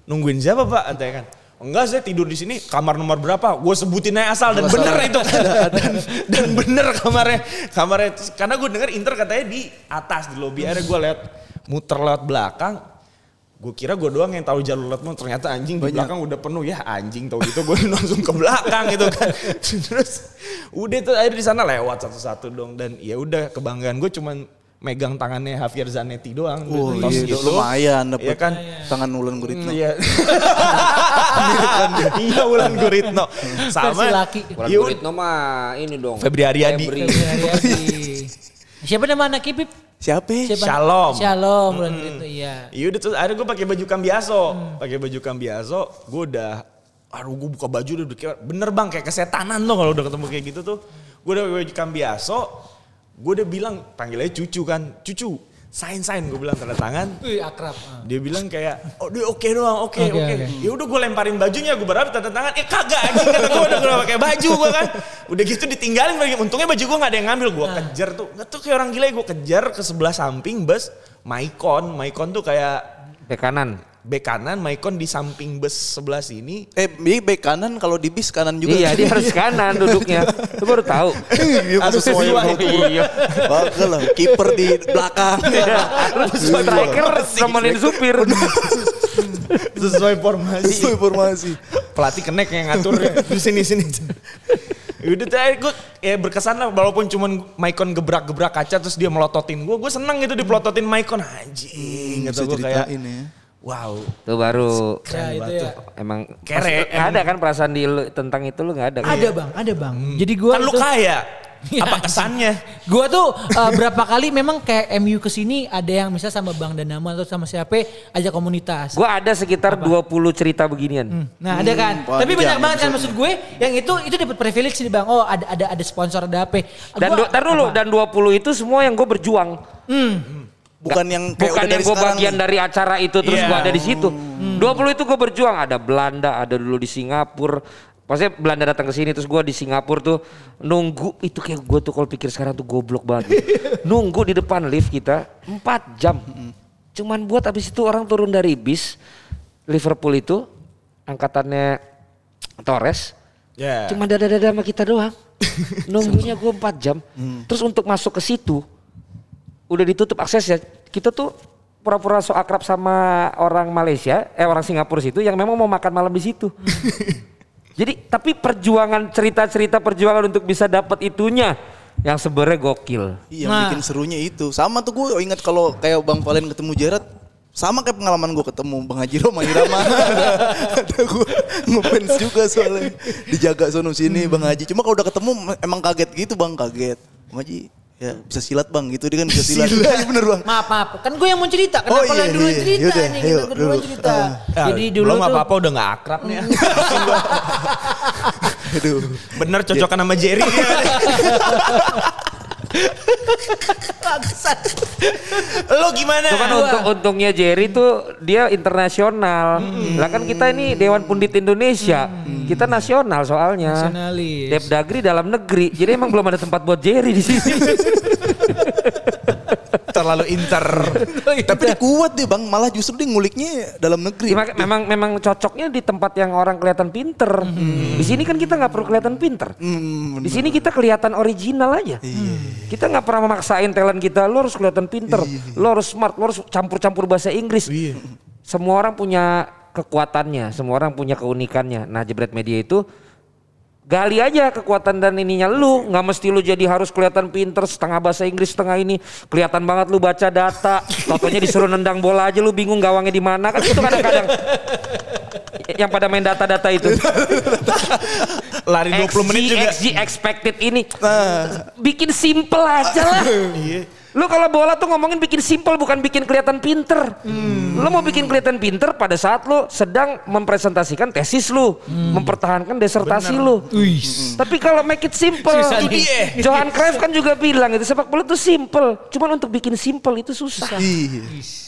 nungguin siapa pak? Katanya kan. Enggak saya tidur di sini. Kamar nomor berapa? Gue sebutin aja asal dan bener itu. Dan, dan bener kamarnya. Kamarnya. Karena gue denger Inter katanya di atas di lobby. Akhirnya gue lihat muter lewat belakang gue kira gue doang yang tahu jalur lewat ternyata anjing di belakang udah penuh ya anjing tahu gitu gue langsung ke belakang gitu kan terus udah tuh akhirnya di sana lewat satu-satu dong dan ya udah kebanggaan gue cuman megang tangannya Javier Zanetti doang Oh Tos iya, gitu. lumayan dapet kan tangan Ulan Guritno. Iya. Iya Wulan Guritno. Sama. Versi laki. Iya, Guritno mah ini dong. Febri. Haryadi. Siapa nama anak Kipip? Siapa? ya? Siapa? Shalom. Shalom bulan itu iya. Iya udah terus akhirnya gue pakai baju kambiaso. Pakai baju kambiaso, gue udah aduh gue buka baju udah kayak bener bang kayak kesetanan tuh kalau udah ketemu kayak gitu tuh. Gue udah pakai baju kambiaso, gue udah bilang panggilnya cucu kan, cucu sign sign gue bilang tanda tangan. Wih akrab. Ah. Dia bilang kayak, oh dia oke doang, oke Oke, oke. oke. Ya udah gue lemparin bajunya, gue berharap tanda tangan. Eh kagak anjing kata gue udah gue pakai baju gue kan. Udah gitu ditinggalin lagi. Untungnya baju gue gak ada yang ngambil. Gue kejar tuh, nggak tuh kayak orang gila. Gue kejar ke sebelah samping bus Maicon. Maicon tuh kayak Bek kanan. Bek kanan, Maicon di samping bus sebelah sini. Eh, ini back kanan kalau di bis kanan juga. Iya dia harus kanan duduknya. Lu baru tahu. Iya, Harus itu. iya. Bagus lah, kiper di belakang. Striker nemenin supir. Sesuai formasi. Sesuai informasi. Pelatih kenek yang ngatur di sini sini. Udah tuh gue ya berkesan lah walaupun cuman Maicon gebrak-gebrak kaca terus dia melototin gue. Gue seneng gitu dipelototin Maicon anjing. Hmm, gitu gue kayak ya. Wow. Itu baru Ya itu ya. emang Kere, Nggak ada kan perasaan di lu, tentang itu lu nggak ada. kan? Ada bang, ada bang. Jadi gua Kan lu kaya. Iya, Apa kesannya? Gua tuh uh, berapa kali memang kayak MU ke sini ada yang misal sama Bang Danama atau sama siapa ajak komunitas. Gua ada sekitar 20 cerita beginian. Nah ada kan, Hmm, tapi banyak banget kan maksud gue yang itu itu dapat privilege nih bang. Oh ada ada ada sponsor ada apa? Dan Gua- do, dulu apa? dan 20 itu semua yang gue berjuang. Bukan yang kayak Bukan udah yang gue bagian nih. dari acara itu terus Iya. gue ada di situ. 20 itu gue berjuang. Ada Belanda, ada dulu di Singapura. Maksudnya Belanda datang ke sini terus gue di Singapura tuh nunggu itu kayak gue tuh kalau pikir sekarang tuh goblok banget. nunggu di depan lift kita 4 jam. Cuman buat abis itu orang turun dari bis Liverpool itu angkatannya Torres. Ya. Cuma dada-dada sama kita doang. Nunggunya gue 4 jam. Terus untuk masuk ke situ udah ditutup aksesnya. Kita tuh pura-pura so akrab sama orang Malaysia, eh orang Singapura situ yang memang mau makan malam di situ. Jadi tapi perjuangan cerita-cerita perjuangan untuk bisa dapat itunya yang sebenarnya gokil. Iya, yang Nah. bikin serunya itu. Sama tuh gue ingat kalau kayak Bang Valen ketemu Jared, sama kayak pengalaman gue ketemu Bang Haji Roma Irama. Ada gue ngefans juga soalnya. Dijaga sono sini Bang Haji. Cuma kalau udah ketemu emang kaget gitu Bang, kaget. Bang Haji, ya bisa silat Bang, gitu dia kan bisa silat. Iya bener Bang. Maaf maaf, kan gue yang mau cerita. Kenapa Oh, iya, dulu iya. cerita Yaudah, nih? berdua dulu. cerita. Ya, Jadi dulu belum tuh apa-apa udah gak akrab nih ya. Aduh. Bener cocokan sama Jerry. Lo gimana? Itu kan untung, untungnya Jerry tuh dia internasional. Lah kan kita ini Dewan Pundit Indonesia. Kita nasional soalnya. Nasionalis. Depdagri dalam negeri. Jadi emang belum ada tempat buat Jerry di sini. terlalu inter. Tapi dia kuat deh Bang, malah justru dia nguliknya dalam negeri. Ya, memang memang cocoknya di tempat yang orang kelihatan pinter. Di sini kan kita nggak perlu kelihatan pinter. Hmm, Di sini kita kelihatan original aja. Kita nggak pernah memaksain talent kita. Lo harus kelihatan pinter. Lo harus smart. Lo harus campur-campur bahasa Inggris. Semua orang punya kekuatannya. Semua orang punya keunikannya. Nah jebret media itu gali aja kekuatan dan ininya lu. Nggak mesti lu jadi harus kelihatan pinter setengah bahasa Inggris setengah ini. Kelihatan banget lu baca data. Totonya disuruh nendang bola aja lu bingung gawangnya di mana. Kan itu kadang-kadang. Yang pada main data-data itu. Lari 20 menit juga. XG expected ini. Bikin simple aja lah lu kalau bola tuh ngomongin bikin simple bukan bikin kelihatan pinter. Lu mau bikin kelihatan pinter pada saat lu sedang mempresentasikan tesis lu mempertahankan disertasi lu. Tapi kalau make it simple Susah Itu dia. Johan Cruyff kan juga bilang itu sepak bola itu simple. Cuman untuk bikin simple itu susah. Iya.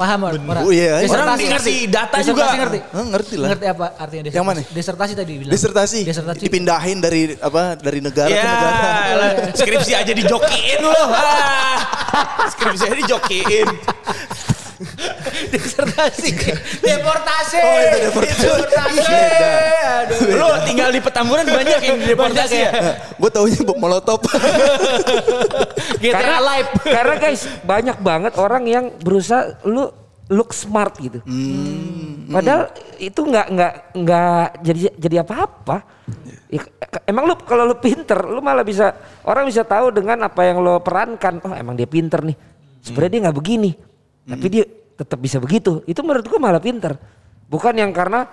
Paham orang? Orang, Oh, iya, iya. Orang ngerti? data Desertasi juga. ngerti? Hah, ngerti lah. Ngerti apa artinya desertasi? Yang mana? Desertasi tadi bilang. Disertasi, Desertasi. dipindahin dari apa dari negara Ya, ke negara. lah, skripsi aja dijokiin lo. Ah, skripsi aja dijokiin. Disertasi. Deportasi. Oh, itu deportasi. Deportasi. Beda. Aduh. Lu tinggal di Petamburan banyak yang deportasi ya. Gue taunya bom molotov. GTA karena Live. karena guys banyak banget orang yang berusaha lu look smart gitu. Padahal itu nggak nggak nggak jadi jadi apa-apa. Ya, emang lu kalau lu pinter, lu malah bisa orang bisa tahu dengan apa yang lo perankan. Oh emang dia pinter nih. Sebenarnya dia nggak begini, tapi dia tetap bisa begitu. Itu menurut gua malah pinter. Bukan yang karena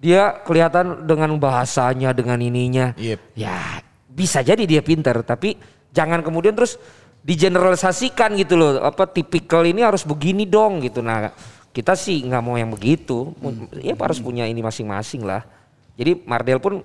dia kelihatan dengan bahasanya, dengan ininya. Yep. Ya bisa jadi dia pinter, tapi jangan kemudian terus digeneralisasikan gitu loh. Apa tipikal ini harus begini dong gitu. Nah kita sih nggak mau yang begitu. Ya harus punya ini masing-masing lah. Jadi Mardel pun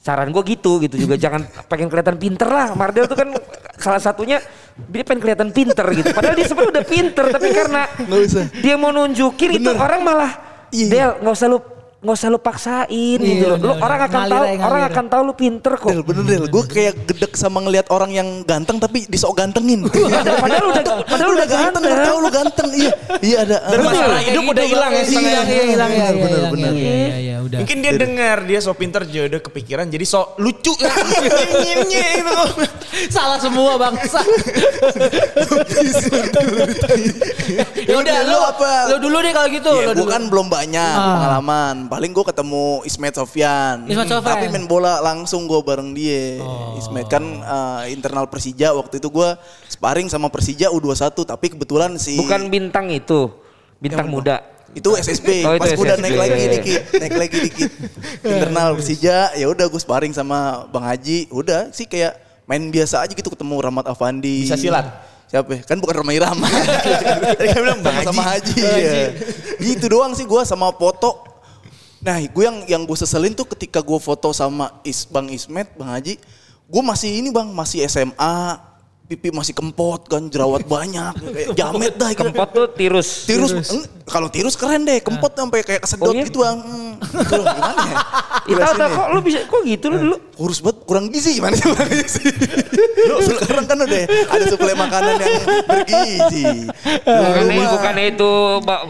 saran gue gitu gitu juga jangan pengen kelihatan pinter lah. Mardel tuh kan salah satunya dia pengen kelihatan pinter gitu. Padahal dia sebenarnya udah pinter tapi karena Nggak usah. dia mau nunjukin itu orang malah iya. Del nggak usah lu nggak usah lu paksain gitu loh. Lu bener, orang akan ngalir tahu orang akan tahu lu pinter kok. Del bener Del, gue kayak gedek sama ngelihat orang yang ganteng tapi disok gantengin. Padahal udah padahal udah ganteng, ganteng. lu tahu lu ganteng. Iya, iya ada. Dan Ah. masalah hidup udah hilang ya setengah. Hilang, hilang, hilang, Bener, ya, bener. Iya, iya, iya, udah. Mungkin dia dengar dia so pinter jadi udah kepikiran jadi so lucu gitu. Salah semua bangsa. ya udah Lu lu apa? Lu dulu deh kalau gitu. Iya, lu kan belum banyak Ah. pengalaman. Paling gue ketemu Ismet Sofyan. Ismet Sofyan. Tapi main bola langsung gue bareng dia. Ismet kan eh, internal Persija waktu itu gue sparring sama Persija U21. Tapi kebetulan si Bukan bintang itu, bintang muda. itu SSB. Oh, itu Pas udah SSB. naik lagi dikit, naik lagi dikit. Internal Persija, ya udah gue sparring sama Bang Haji. Udah sih kayak main biasa aja gitu ketemu Rahmat Afandi. Bisa silat? Siapa ya? Kan bukan Ramai Rama. Tadi kan bilang Bang sama Haji. ya. Gitu doang sih gue sama foto. Nah gue yang yang gue seselin tuh ketika gue foto sama Is, Bang Ismet, Bang Haji. Gue masih ini bang, masih SMA. Pipi masih kempot kan, jerawat banyak. Kayak jamet dah. Kempot tuh tirus. Tirus, eng, kalau tirus keren deh, kempot sampai kayak kesedot Oh iya? gitu bang. Hmm, loh, gimana ya? Itu ya. kok lu bisa kok gitu lu dulu. Kurus banget, kurang gizi gimana sih? Lu sekarang kan udah ada suplai makanan yang bergizi. Bukan, bukan itu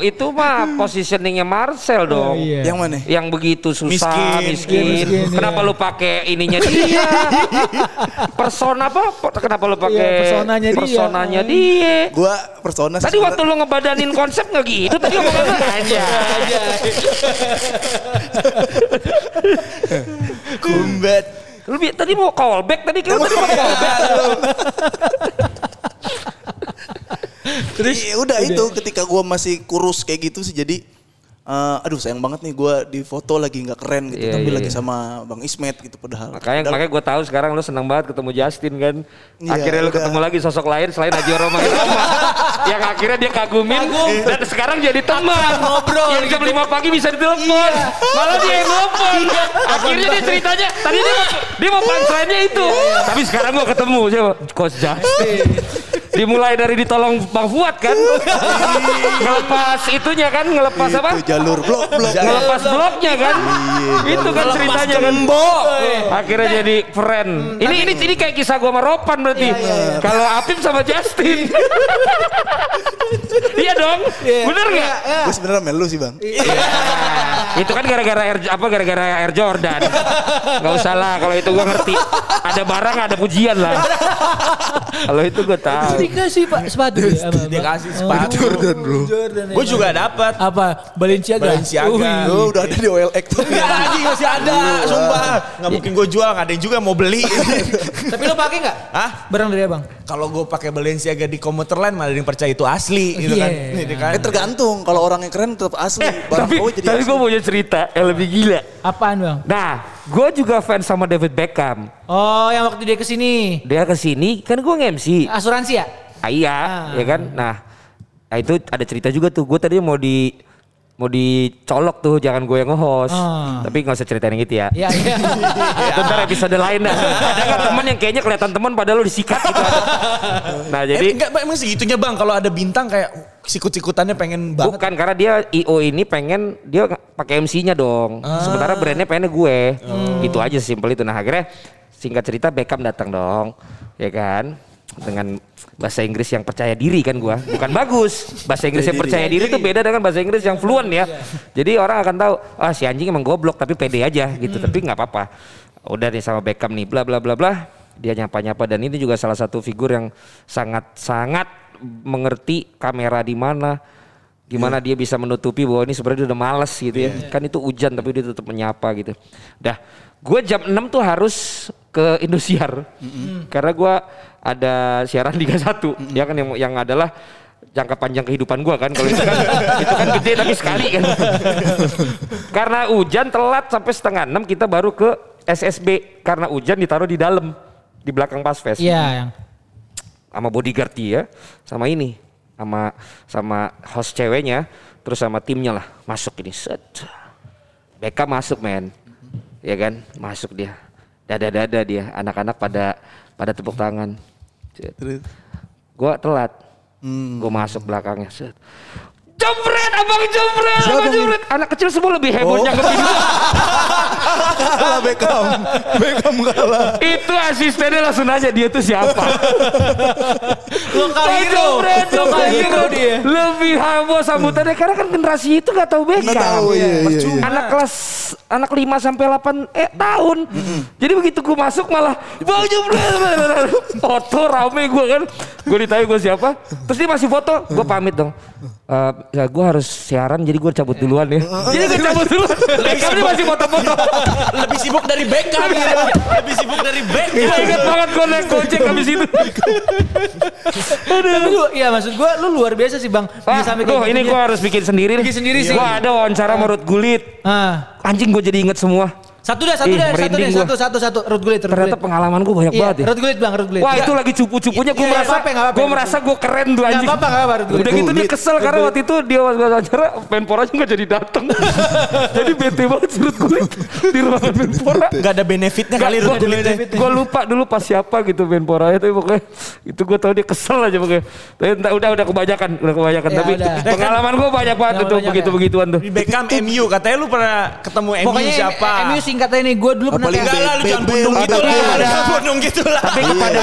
itu mah positioningnya Marcel dong. iya. Yang mana? Yang begitu susah, Miskin. miskin. Iya, miskin, Kenapa iya. lu pakai ininya dia? Persona apa? Kenapa lu pakai Iya, personanya dia. personanya dia? Gua persona Tadi sebenarnya- waktu lu ngebadanin konsep nggak gitu tadi ngomongnya aja. kumbat. Lu tadi mau callback tadi kan tadi mau callback. Terus ya udah itu ketika gua masih kurus kayak gitu sih jadi eh, aduh sayang banget nih gua di foto lagi nggak keren gitu Iya, tapi iya, lagi iya. sama Bang Ismet gitu padahal. Makanya Padahal- makanya gue tahu sekarang lu senang banget ketemu Justin kan. Iya, akhirnya lu udah. ketemu lagi sosok lain selain Haji Roma yang akhirnya dia kagumin dan sekarang jadi teman. ngobrol Yang jam 5 pagi bisa ditelepon. Malah dia yang nelfon. akhirnya dia ceritanya tadi dia mau, dia mau punchline-nya itu. Tapi sekarang gua ketemu siapa? Coach Justin. Dimulai dari ditolong Bang Fuad kan. ngelepas itunya kan, ngelepas apa? itu jalur blok blok. ngelepas bloknya kan? Itu kan ceritanya kan? akhirnya jadi friend. Ini ini ini kayak kisah gua sama Ropan berarti. Kalau Apip sama Justin. Iya dong. Bener nggak? Gue sebenarnya melu sih bang. itu kan gara-gara Air, apa gara-gara Air Jordan. Nggak usah lah kalau itu gua ngerti. Ada barang ada pujian lah. Kalau itu gua tahu Dikasih pak sepatu ya? Apa, Dia kasih sepatu. Jordan bro. Jordan. ya, Gue juga dapat. Apa? Balenciaga. Balenciaga. Wih. Oh, udah ada di OLX tuh. Ya anjing masih ada, sumpah. Nggak mungkin gue jual, nggak ada yang juga mau beli. Tapi lo pakai nggak? Hah? Barang dari abang? Kalau gue pakai Balenciaga di komuter lain malah yang percaya itu asli gitu kan. Iya. Gitu kan. Eh tergantung kalau orang yang keren tetap asli. Barang tapi tapi gua punya cerita yang lebih gila Apaan bang? nah gua juga fans sama David Beckham Oh yang waktu dia ke sini. dia ke sini kan gua nge-MC Asuransi ya? Ah, iya, Ah. ya kan. Nah, nah itu ada cerita juga tuh. Gue tadi mau di mau dicolok tuh, jangan gue yang nge-host. Ah. Tapi nggak usah ceritain yang gitu ya. Iya iya. Itu ntar episode lain dah. Ada nggak teman yang kayaknya kelihatan teman padahal lu disikat gitu. Nah Eh, jadi enggak, emang segitunya bang. Kalau ada bintang kayak sikut-sikutannya pengen banget. bukan karena dia IO ini pengen dia pakai MC-nya dong. Sementara brandnya pengennya gue. Itu aja simpel itu. Nah akhirnya singkat cerita Beckham datang dong, ya kan. Dengan bahasa Inggris yang percaya diri kan gua. Bukan bagus. Bahasa Inggris yang percaya diri. itu beda dengan bahasa Inggris yang fluent ya. Jadi orang akan tahu ah si anjing emang goblok tapi pede aja gitu. Tapi nggak apa-apa. Udah nih sama Beckham nih bla bla bla bla. Dia nyapa-nyapa. Dan ini juga salah satu figur yang sangat sangat mengerti kamera di mana gimana dia bisa menutupi bahwa ini sebenarnya udah males gitu ya. Kan itu hujan tapi dia tetap menyapa gitu. Dah gue jam 6 tuh harus ke Indosiar. Karena gue ada siaran Liga 1 ya kan yang yang adalah jangka panjang kehidupan gua kan kalau itu kan itu kan gede tapi sekali kan. Karena hujan telat sampai setengah enam kita baru ke SSB karena hujan ditaruh di dalam di belakang pasfest Iya, yang sama bodyguard dia sama ini sama sama host ceweknya terus sama timnya lah. Masuk ini set. Beckham masuk men. Ya kan? Masuk dia dada dada dia anak-anak pada pada tepuk tangan. Terus. gua telat Hmm. gua masuk belakangnya set Jempret, abang jempret, Siapa abang jempret. Anak kecil semua lebih heboh Oh. nyanggepin gua. kalah Beckham. Beckham kalah. Itu asistennya langsung nanya dia tuh siapa. lokal hero. Jempret, Lokal hero dia. Lebih heboh sambutannya karena kan generasi itu gak tahu Beckham. Nggak tahu, iya, iya, iya. Anak kelas anak 5 sampai 8 eh tahun. Jadi begitu gue masuk malah Bang Jempret. Foto rame gue kan. Gue ditanya gue siapa. Terus dia masih foto. Gue pamit dong. Eh, ya gue harus siaran jadi gue cabut duluan ya. Jadi gue cabut duluan. Beckham dia masih foto-foto. Lebih sibuk dari Beckham gitu. Lebih sibuk dari Beckham. Gue inget banget gue naik gojek habis itu. Tapi lu, ya maksud gua lu luar biasa sih bang. Bisa Wah, sampai tuh ini gue ya. harus bikin sendiri nih. Bikin sendiri sih. Gue ada wawancara sama Ruth Gulit. Ah. Anjing gue jadi inget semua. Satu dah, satu Ih, dah, satu deh, gua. satu, satu, satu. Root gulit, root Ternyata gulit. pengalaman gue banyak Iya, banget ya. root gulit bang, root gulit. Wah Iya. itu lagi cupu-cupunya gue Iya, merasa apa-apa, gue apa-apa. merasa gue keren tuh anjing. apa-apa, nggak apa-apa, Ruth Gullit. Udah gitu dia kesel karena waktu itu dia wawancara Menpora juga jadi datang. jadi bete banget Ruth Gullit di ruangan Menpora. Gak ada benefitnya kali Gue Ruth Gullit. gue lupa dulu pas siapa gitu Menpora itu pokoknya itu gue tau dia kesel aja pokoknya. Tapi udah udah kebanyakan udah kebanyakan Ya, tapi pengalaman gue banyak banget Yang tuh banyak begitu ya. begituan tuh. Di Beckham MU katanya lu pernah ketemu MU Pokoknya siapa? MU singkatnya nih, gue dulu pernah Enggak lah lu jangan bundung gitu lah. ada- Jangan bundung gitu lah. Tapi kepada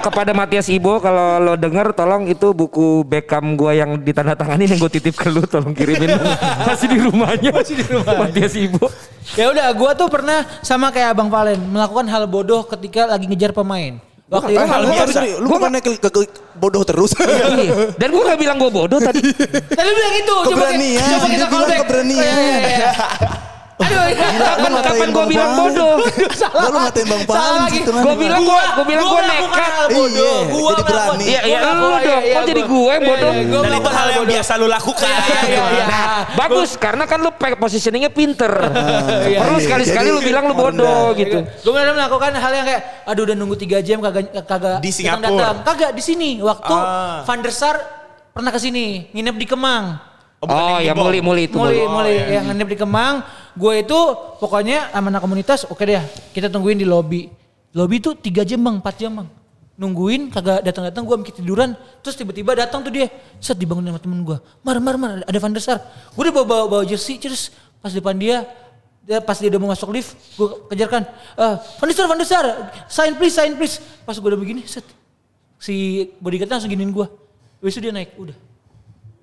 kepada Matias Ibo kalau lo denger tolong itu buku Beckham gua yang ditandatangani yang gue titip ke lu tolong kirimin masih di rumahnya masih di rumah Matias Ibo Ya udah, gue tuh pernah sama kayak Abang Valen melakukan hal bodoh ketika lagi ngejar pemain. Waktu itu hal lu biasa. Lu bukannya ke, ke, ke- bodoh terus. Iya. dan gue gak bilang gue bodoh tadi Tadi bilang itu, coba Keberanian, kita- coba kita dia bilang callback. keberanian. Iya, iya, iya. Aduh, iya. kapan kapan gue Bang bilang bodoh salah. Lu ngatain Bang lagi. situ kan. gue bilang gue gue bilang gue nekat. Iya, Gua jadi berani. Iya, iya, lu dong. iya, Kok iya, jadi gue iya, bodoh? iya, gua Dan itu melakukan hal yang biasa lu lakukan. Iya, iya, iya. Nah, bagus karena kan lu pe- positioningnya pinter. Iya, Perlu iya. sekali-sekali lu bilang lu bodoh gitu. Gue benar melakukan hal yang kayak aduh udah nunggu 3 jam kagak kagak Di datang- Singapura. Kagak di sini. Waktu Ah. Van der Sar pernah ke sini, nginep di Kemang. Oh yang ya di bom. muli-muli itu Muli, muli. muli yang nginep di Kemang. Gue itu pokoknya sama anak komunitas oke deh kita tungguin di lobi. Lobi tuh 3 jam bang, 4 jam bang. Nungguin kagak datang-datang gue mikir tiduran. Terus tiba-tiba datang tuh dia. Set dibangunin sama temen gue. Mar, mar, mar ada Van der. Gue udah bawa, bawa, jersey terus pas depan dia. Dia pas dia udah mau masuk lift, gue kejarkan. Eh, Van der Sar, Van der Sar, sign please, sign please. Pas gue udah begini, set. Si bodyguardnya langsung giniin gue. Itu dia naik, udah.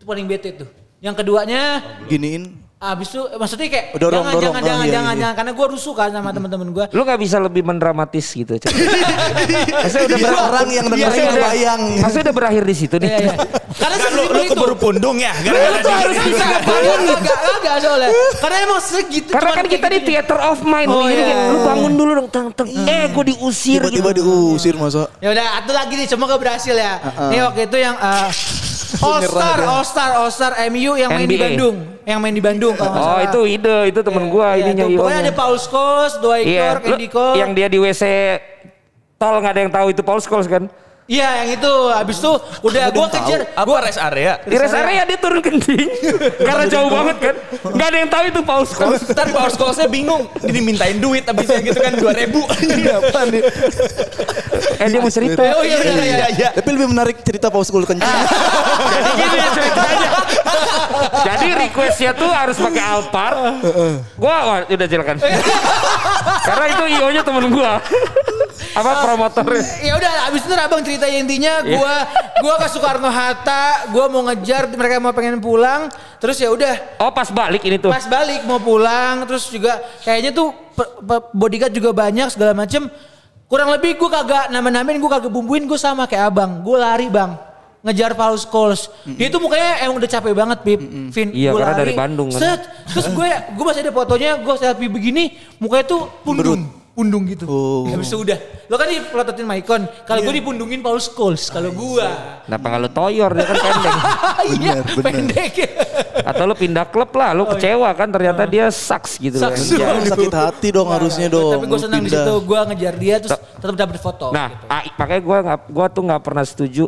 Itu paling bete tuh. Yang keduanya, Giniin. Abis itu maksudnya kayak Oh, dorong, jangan, dorong. jangan, Oh, jangan, iya, jangan, iya. jangan. Karena gue rusuh kan sama temen-temen gue. Lu gak bisa lebih mendramatis gitu. Maksudnya udah Biar ber- orang yang dengerin Maksudnya udah- kebayang. Maksudnya udah berakhir di situ nih. Iya, iya. Karena Kan lu, lu itu. keburu pundung ya. Lu Gara-gara tuh di- harus bisa bangun. Enggak, enggak soalnya. Karena emang segitu. Karena kan kita di gitu. theater of mind. Oh, iya. lu bangun dulu dong. Teng, teng. Eh gue diusir. Tiba-tiba diusir masa. Ya udah, satu lagi nih, semoga berhasil ya. Nih waktu itu yang uh, All Star. All Star, All Star MU yang main di NBA. Bandung, yang main di Bandung kalau nggak Oh itu ide. Itu temen gue Iya, ininya. tuh. Pokoknya ada Paul Scholes, Iya. York, Lu- Andy Cole. Yang dia di WC tol gak ada yang tahu itu Paul Scholes kan. Iya yang itu. Habis itu udah gue kejar. Apa rest area? Di rest area dia turun kencing. Karena jauh banget kan. Gak ada yang tahu itu Paul Scholes. Ntar power schoolsnya bingung. Dimintain duit abisnya gitu kan 2000 ribu. Apa nih? Eh dia mau cerita. Oh iya benar iya. iya. Tapi lebih menarik cerita Paul School kencing. Jadi gini ya ceritanya. Jadi requestnya tuh harus pakai Alphard. Gua wah, udah silakan. Karena itu IO-nya temen gua. Apa promotornya? Ya udah abis itu abang cerita intinya gua gua ke Soekarno Hatta, gua mau ngejar mereka mau pengen pulang, terus ya udah. Oh pas balik ini tuh. pas balik mau pulang terus juga kayaknya tuh bodyguard juga banyak segala macem. Kurang lebih gue kagak nama-namain gue kagak bumbuin gue sama kayak abang. Gue lari bang. Ngejar Paul Scholes. Dia tuh mukanya emang udah capek banget Bib Vin Iya, Gua karena lari, dari Bandung kan. set. terus gue gue masih ada fotonya gue selfie begini mukanya tuh pundung pundung gitu Oh. habis itu udah lo kan dipelototin Maicon kalau gue dipundungin Paul Scholes kalau gue Kenapa kalau toyor dia kan pendek. iya pendek Atau lu pindah klub lah, lu kecewa kan ternyata dia sucks gitu Oh, iya. Sucks. kan. Ya. Ya, sakit hati dong harusnya dong. Tapi gue senang di Pindah. situ, gue ngejar dia terus tetap dapat foto. Nah, gitu. a- makanya gua tuh nggak pernah setuju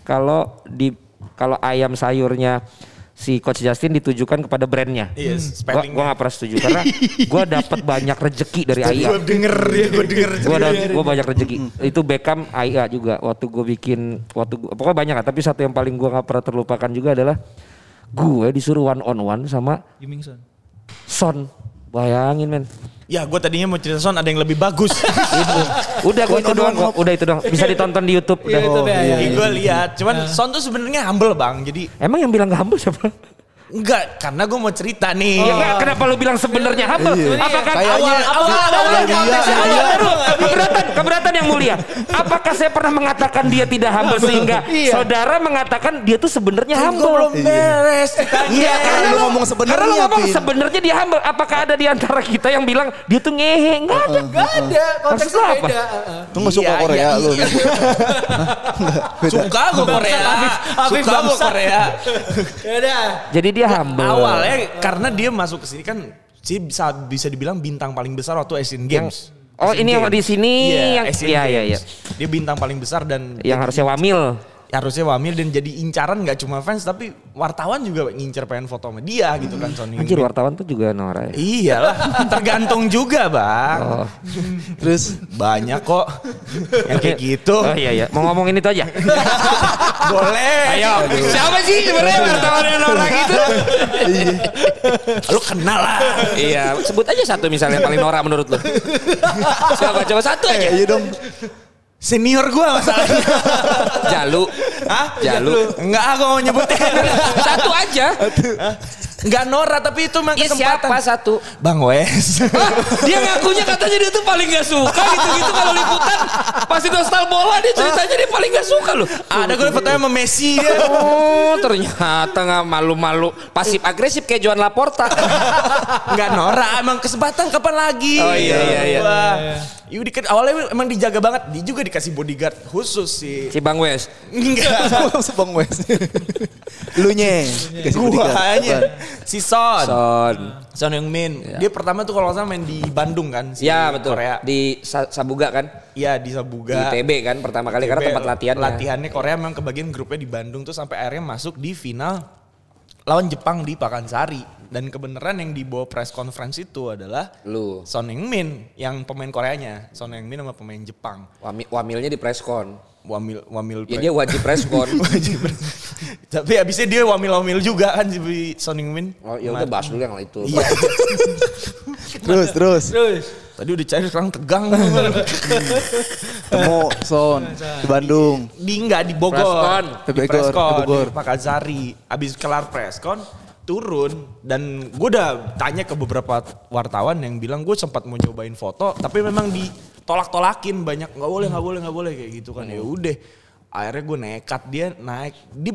kalau di kalau ayam sayurnya si coach Justin ditujukan kepada brandnya. Yes, Gua spellingnya. gua nggak pernah setuju karena gua dapat banyak rezeki dari Gue ayam. denger dia, gue denger. Gua ada gua banyak rezeki. Itu Beckham AIA juga waktu gue bikin waktu gua, pokoknya banyak lah, tapi satu yang paling gua nggak pernah terlupakan juga adalah gue disuruh one on one sama Yumingson. Son. Bayangin men. Ya gue tadinya mau cerita Son ada yang lebih bagus. itu. Udah gue itu doang kok. Udah itu doang. Bisa ditonton di YouTube. Iya, Udah. itu ya, ya, Iya, ya. gue lihat. Cuman Son tuh sebenarnya humble bang. Jadi Emang yang bilang gak humble siapa? Enggak, karena gue mau cerita nih. Ya enggak, kenapa lu bilang sebenarnya humble? Iya. Apakah Kayaknya- awal awal Iya, awal iya, konteksnya iya, awal iya. baru. keberatan keberatan yang mulia. Apakah saya pernah mengatakan dia tidak humble sehingga Iya. saudara mengatakan dia tuh sebenarnya Gue humble? belum beres. Iya, karena lu ngomong Karena sebenarnya, lu ngomong sebenarnya dia humble. Apakah ada di antara kita yang bilang dia tuh ngehe? Enggak ada. Gak ada, konteksnya apa? beda. Lu gak suka Iya, Korea iya, lu. iya. Suka gue Korea. Suka gue. Korea. Ya udah. Jadi dia humble. Awalnya karena dia masuk ke sini kan sih bisa bisa dibilang bintang paling besar waktu Asian Games. Oh, Asian ini yang Games. di sini Iya, yang- Asian iya, iya, Games. Dia bintang paling besar dan yang harusnya wamil. Harusnya wamil dan jadi incaran nggak cuma fans tapi wartawan juga ngincer pengen foto sama dia gitu kan Sony. Anjir wartawan tuh juga norak ya. Iyalah, tergantung juga bang. Oh. Terus Banyak kok yang kayak gitu. Oh iya iya, mau ngomongin itu aja. Boleh. Ayo, siapa sih sebenarnya wartawan yang norak itu? Lu kenal lah. iya, sebut aja satu misalnya yang paling norak menurut lu. Siapa? Coba satu aja. iya dong. Senior gua masalahnya. Jalu. Hah? Jalu. Enggak, aku mau nyebutin. Satu aja. Enggak Nora tapi itu memang Iya kesempatan. siapa satu? Bang Wes. Hah? Dia ngakunya katanya dia tuh paling gak suka gitu-gitu kalau liputan. Pasti nostal bola dia ceritanya dia paling gak suka loh. Ada gue fotonya sama Messi dia. Oh ternyata nggak malu-malu pasif agresif kayak Joan Laporta. Enggak Nora, emang kesempatan kapan lagi? Oh, iya, iya, iya. Wah. Yudi kan awalnya emang dijaga banget. Dia juga dikasih bodyguard khusus sih. Si Bang Wes. Enggak. Sebang Wes. Lu nye. Kasih bodyguard. Si Son. Son. Son Heung Min. Dia pertama tuh kalau salah main di Bandung kan. Si Ya betul. Korea. Di Sa- Sabuga kan? Iya di Di Sabuga. TB kan pertama kali karena TB, tempat latihannya. Latihannya Korea memang kebagian grupnya di Bandung tuh sampai akhirnya masuk di final lawan Jepang di Pakansari. Dan kebenaran yang dibawa press conference itu adalah Lu. Son Heung-min yang pemain Koreanya. Son Heung-min sama pemain Jepang. Wami- Wamilnya di preskon. Wamil wamil Ya dia wajib preskon. wajib. Tapi habisnya dia wamil-wamil juga kan si Son Heung-min. Oh ya udah bahas dulu yang itu. Iya. Terus terus. Terus. Tadi udah cari sekarang tegang. Temu Son di Bandung. di enggak di Bogor. Preskon. Di Di Bogor, Preskon, di Bogor. di Pakansari. Abis kelar Preskon turun dan gue udah tanya ke beberapa wartawan yang bilang gue sempat mau cobain foto tapi memang ditolak-tolakin banyak nggak boleh nggak boleh nggak boleh kayak gitu kan ya udah akhirnya gue nekat dia naik di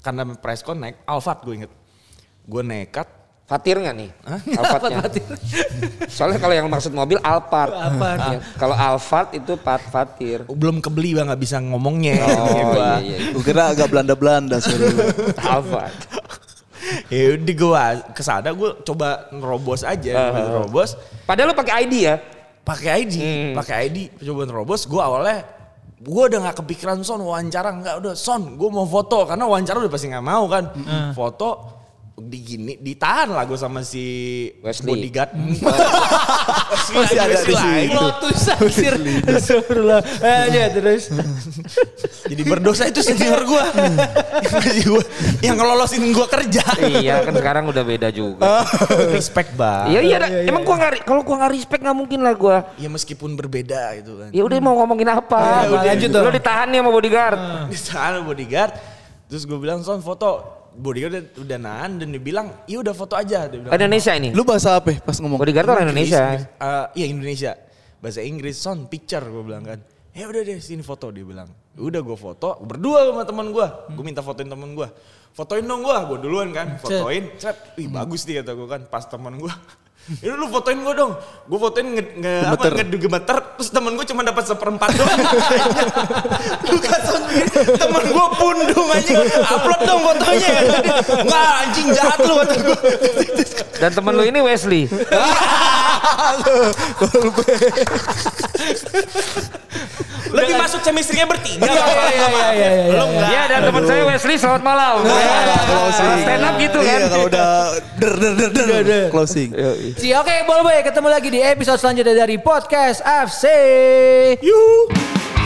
karena preskon naik Alphard gue inget gue nekat Fatir nggak nih? Alphardnya. Soalnya kalau yang maksud mobil Alphard. Alphard. Ya, Kalau Alphard itu Pat Fatir. belum kebeli bang nggak bisa ngomongnya Oh iya iya. Gue kira agak Belanda-Belanda lu. Alphard. ya udah gue ke sana gue coba nerobos aja Uh-huh. nerobos Padahal lu pakai ID ya? Pakai ID, Hmm. pakai ID, coba nerobos. Gue awalnya, gue udah nggak kepikiran son wawancara nggak udah son, gue mau foto karena wawancara udah pasti nggak mau kan, Hmm. foto. Di gini ditahan lah gue sama si Wesley. bodyguard. Masih ada di situ. Lotus anjir. Astagfirullah. Aja terus. Jadi berdosa itu senior gue. yang ngelolosin gue kerja. iya kan sekarang udah beda juga. Respect bang. Iya iya, dah. emang gua nggak kalau gua nggak respect nggak mungkin lah gua. Ya meskipun berbeda gitu kan. Ya udah mau ngomongin apa? Ya udah, lanjut. Lu ditahan nih sama bodyguard. Di sana bodyguard. Terus gue bilang son foto. Bodyguard udah, udah nahan dan dia bilang iya udah foto aja. Dia bilang, Indonesia ini. Lu bahasa apa ya pas ngomong? Bodyguard orang Indonesia. Eh, iya Indonesia. Bahasa Inggris, son picture gue bilang kan. Ya udah deh sini foto dia bilang. Udah gue foto berdua sama teman gue. Gue minta fotoin teman gue. Fotoin dong gue, gue duluan kan. Fotoin, set. Wih bagus nih kata gue kan. Pas teman gue. Ini lu fotoin gue dong. Gue fotoin nge, nge apa Gemeter. ngegemeter. Terus temen gue cuma dapat seperempat doang. lu kasih temen gue pundung anjing. Upload dong fotonya. Enggak anjing jahat lu kata gue. Dan temen lu ini Wesley. Lebih masuk chemistry-nya bertiga. Iya, iya, iya, iya, iya, iya. enggak. Iya dan teman saya Wesley selamat malam. Closing. Stand up gitu kan. Iya kalau udah der der der der. Closing. Si oke, boleh boy ketemu lagi di episode selanjutnya dari podcast FC. Yuh.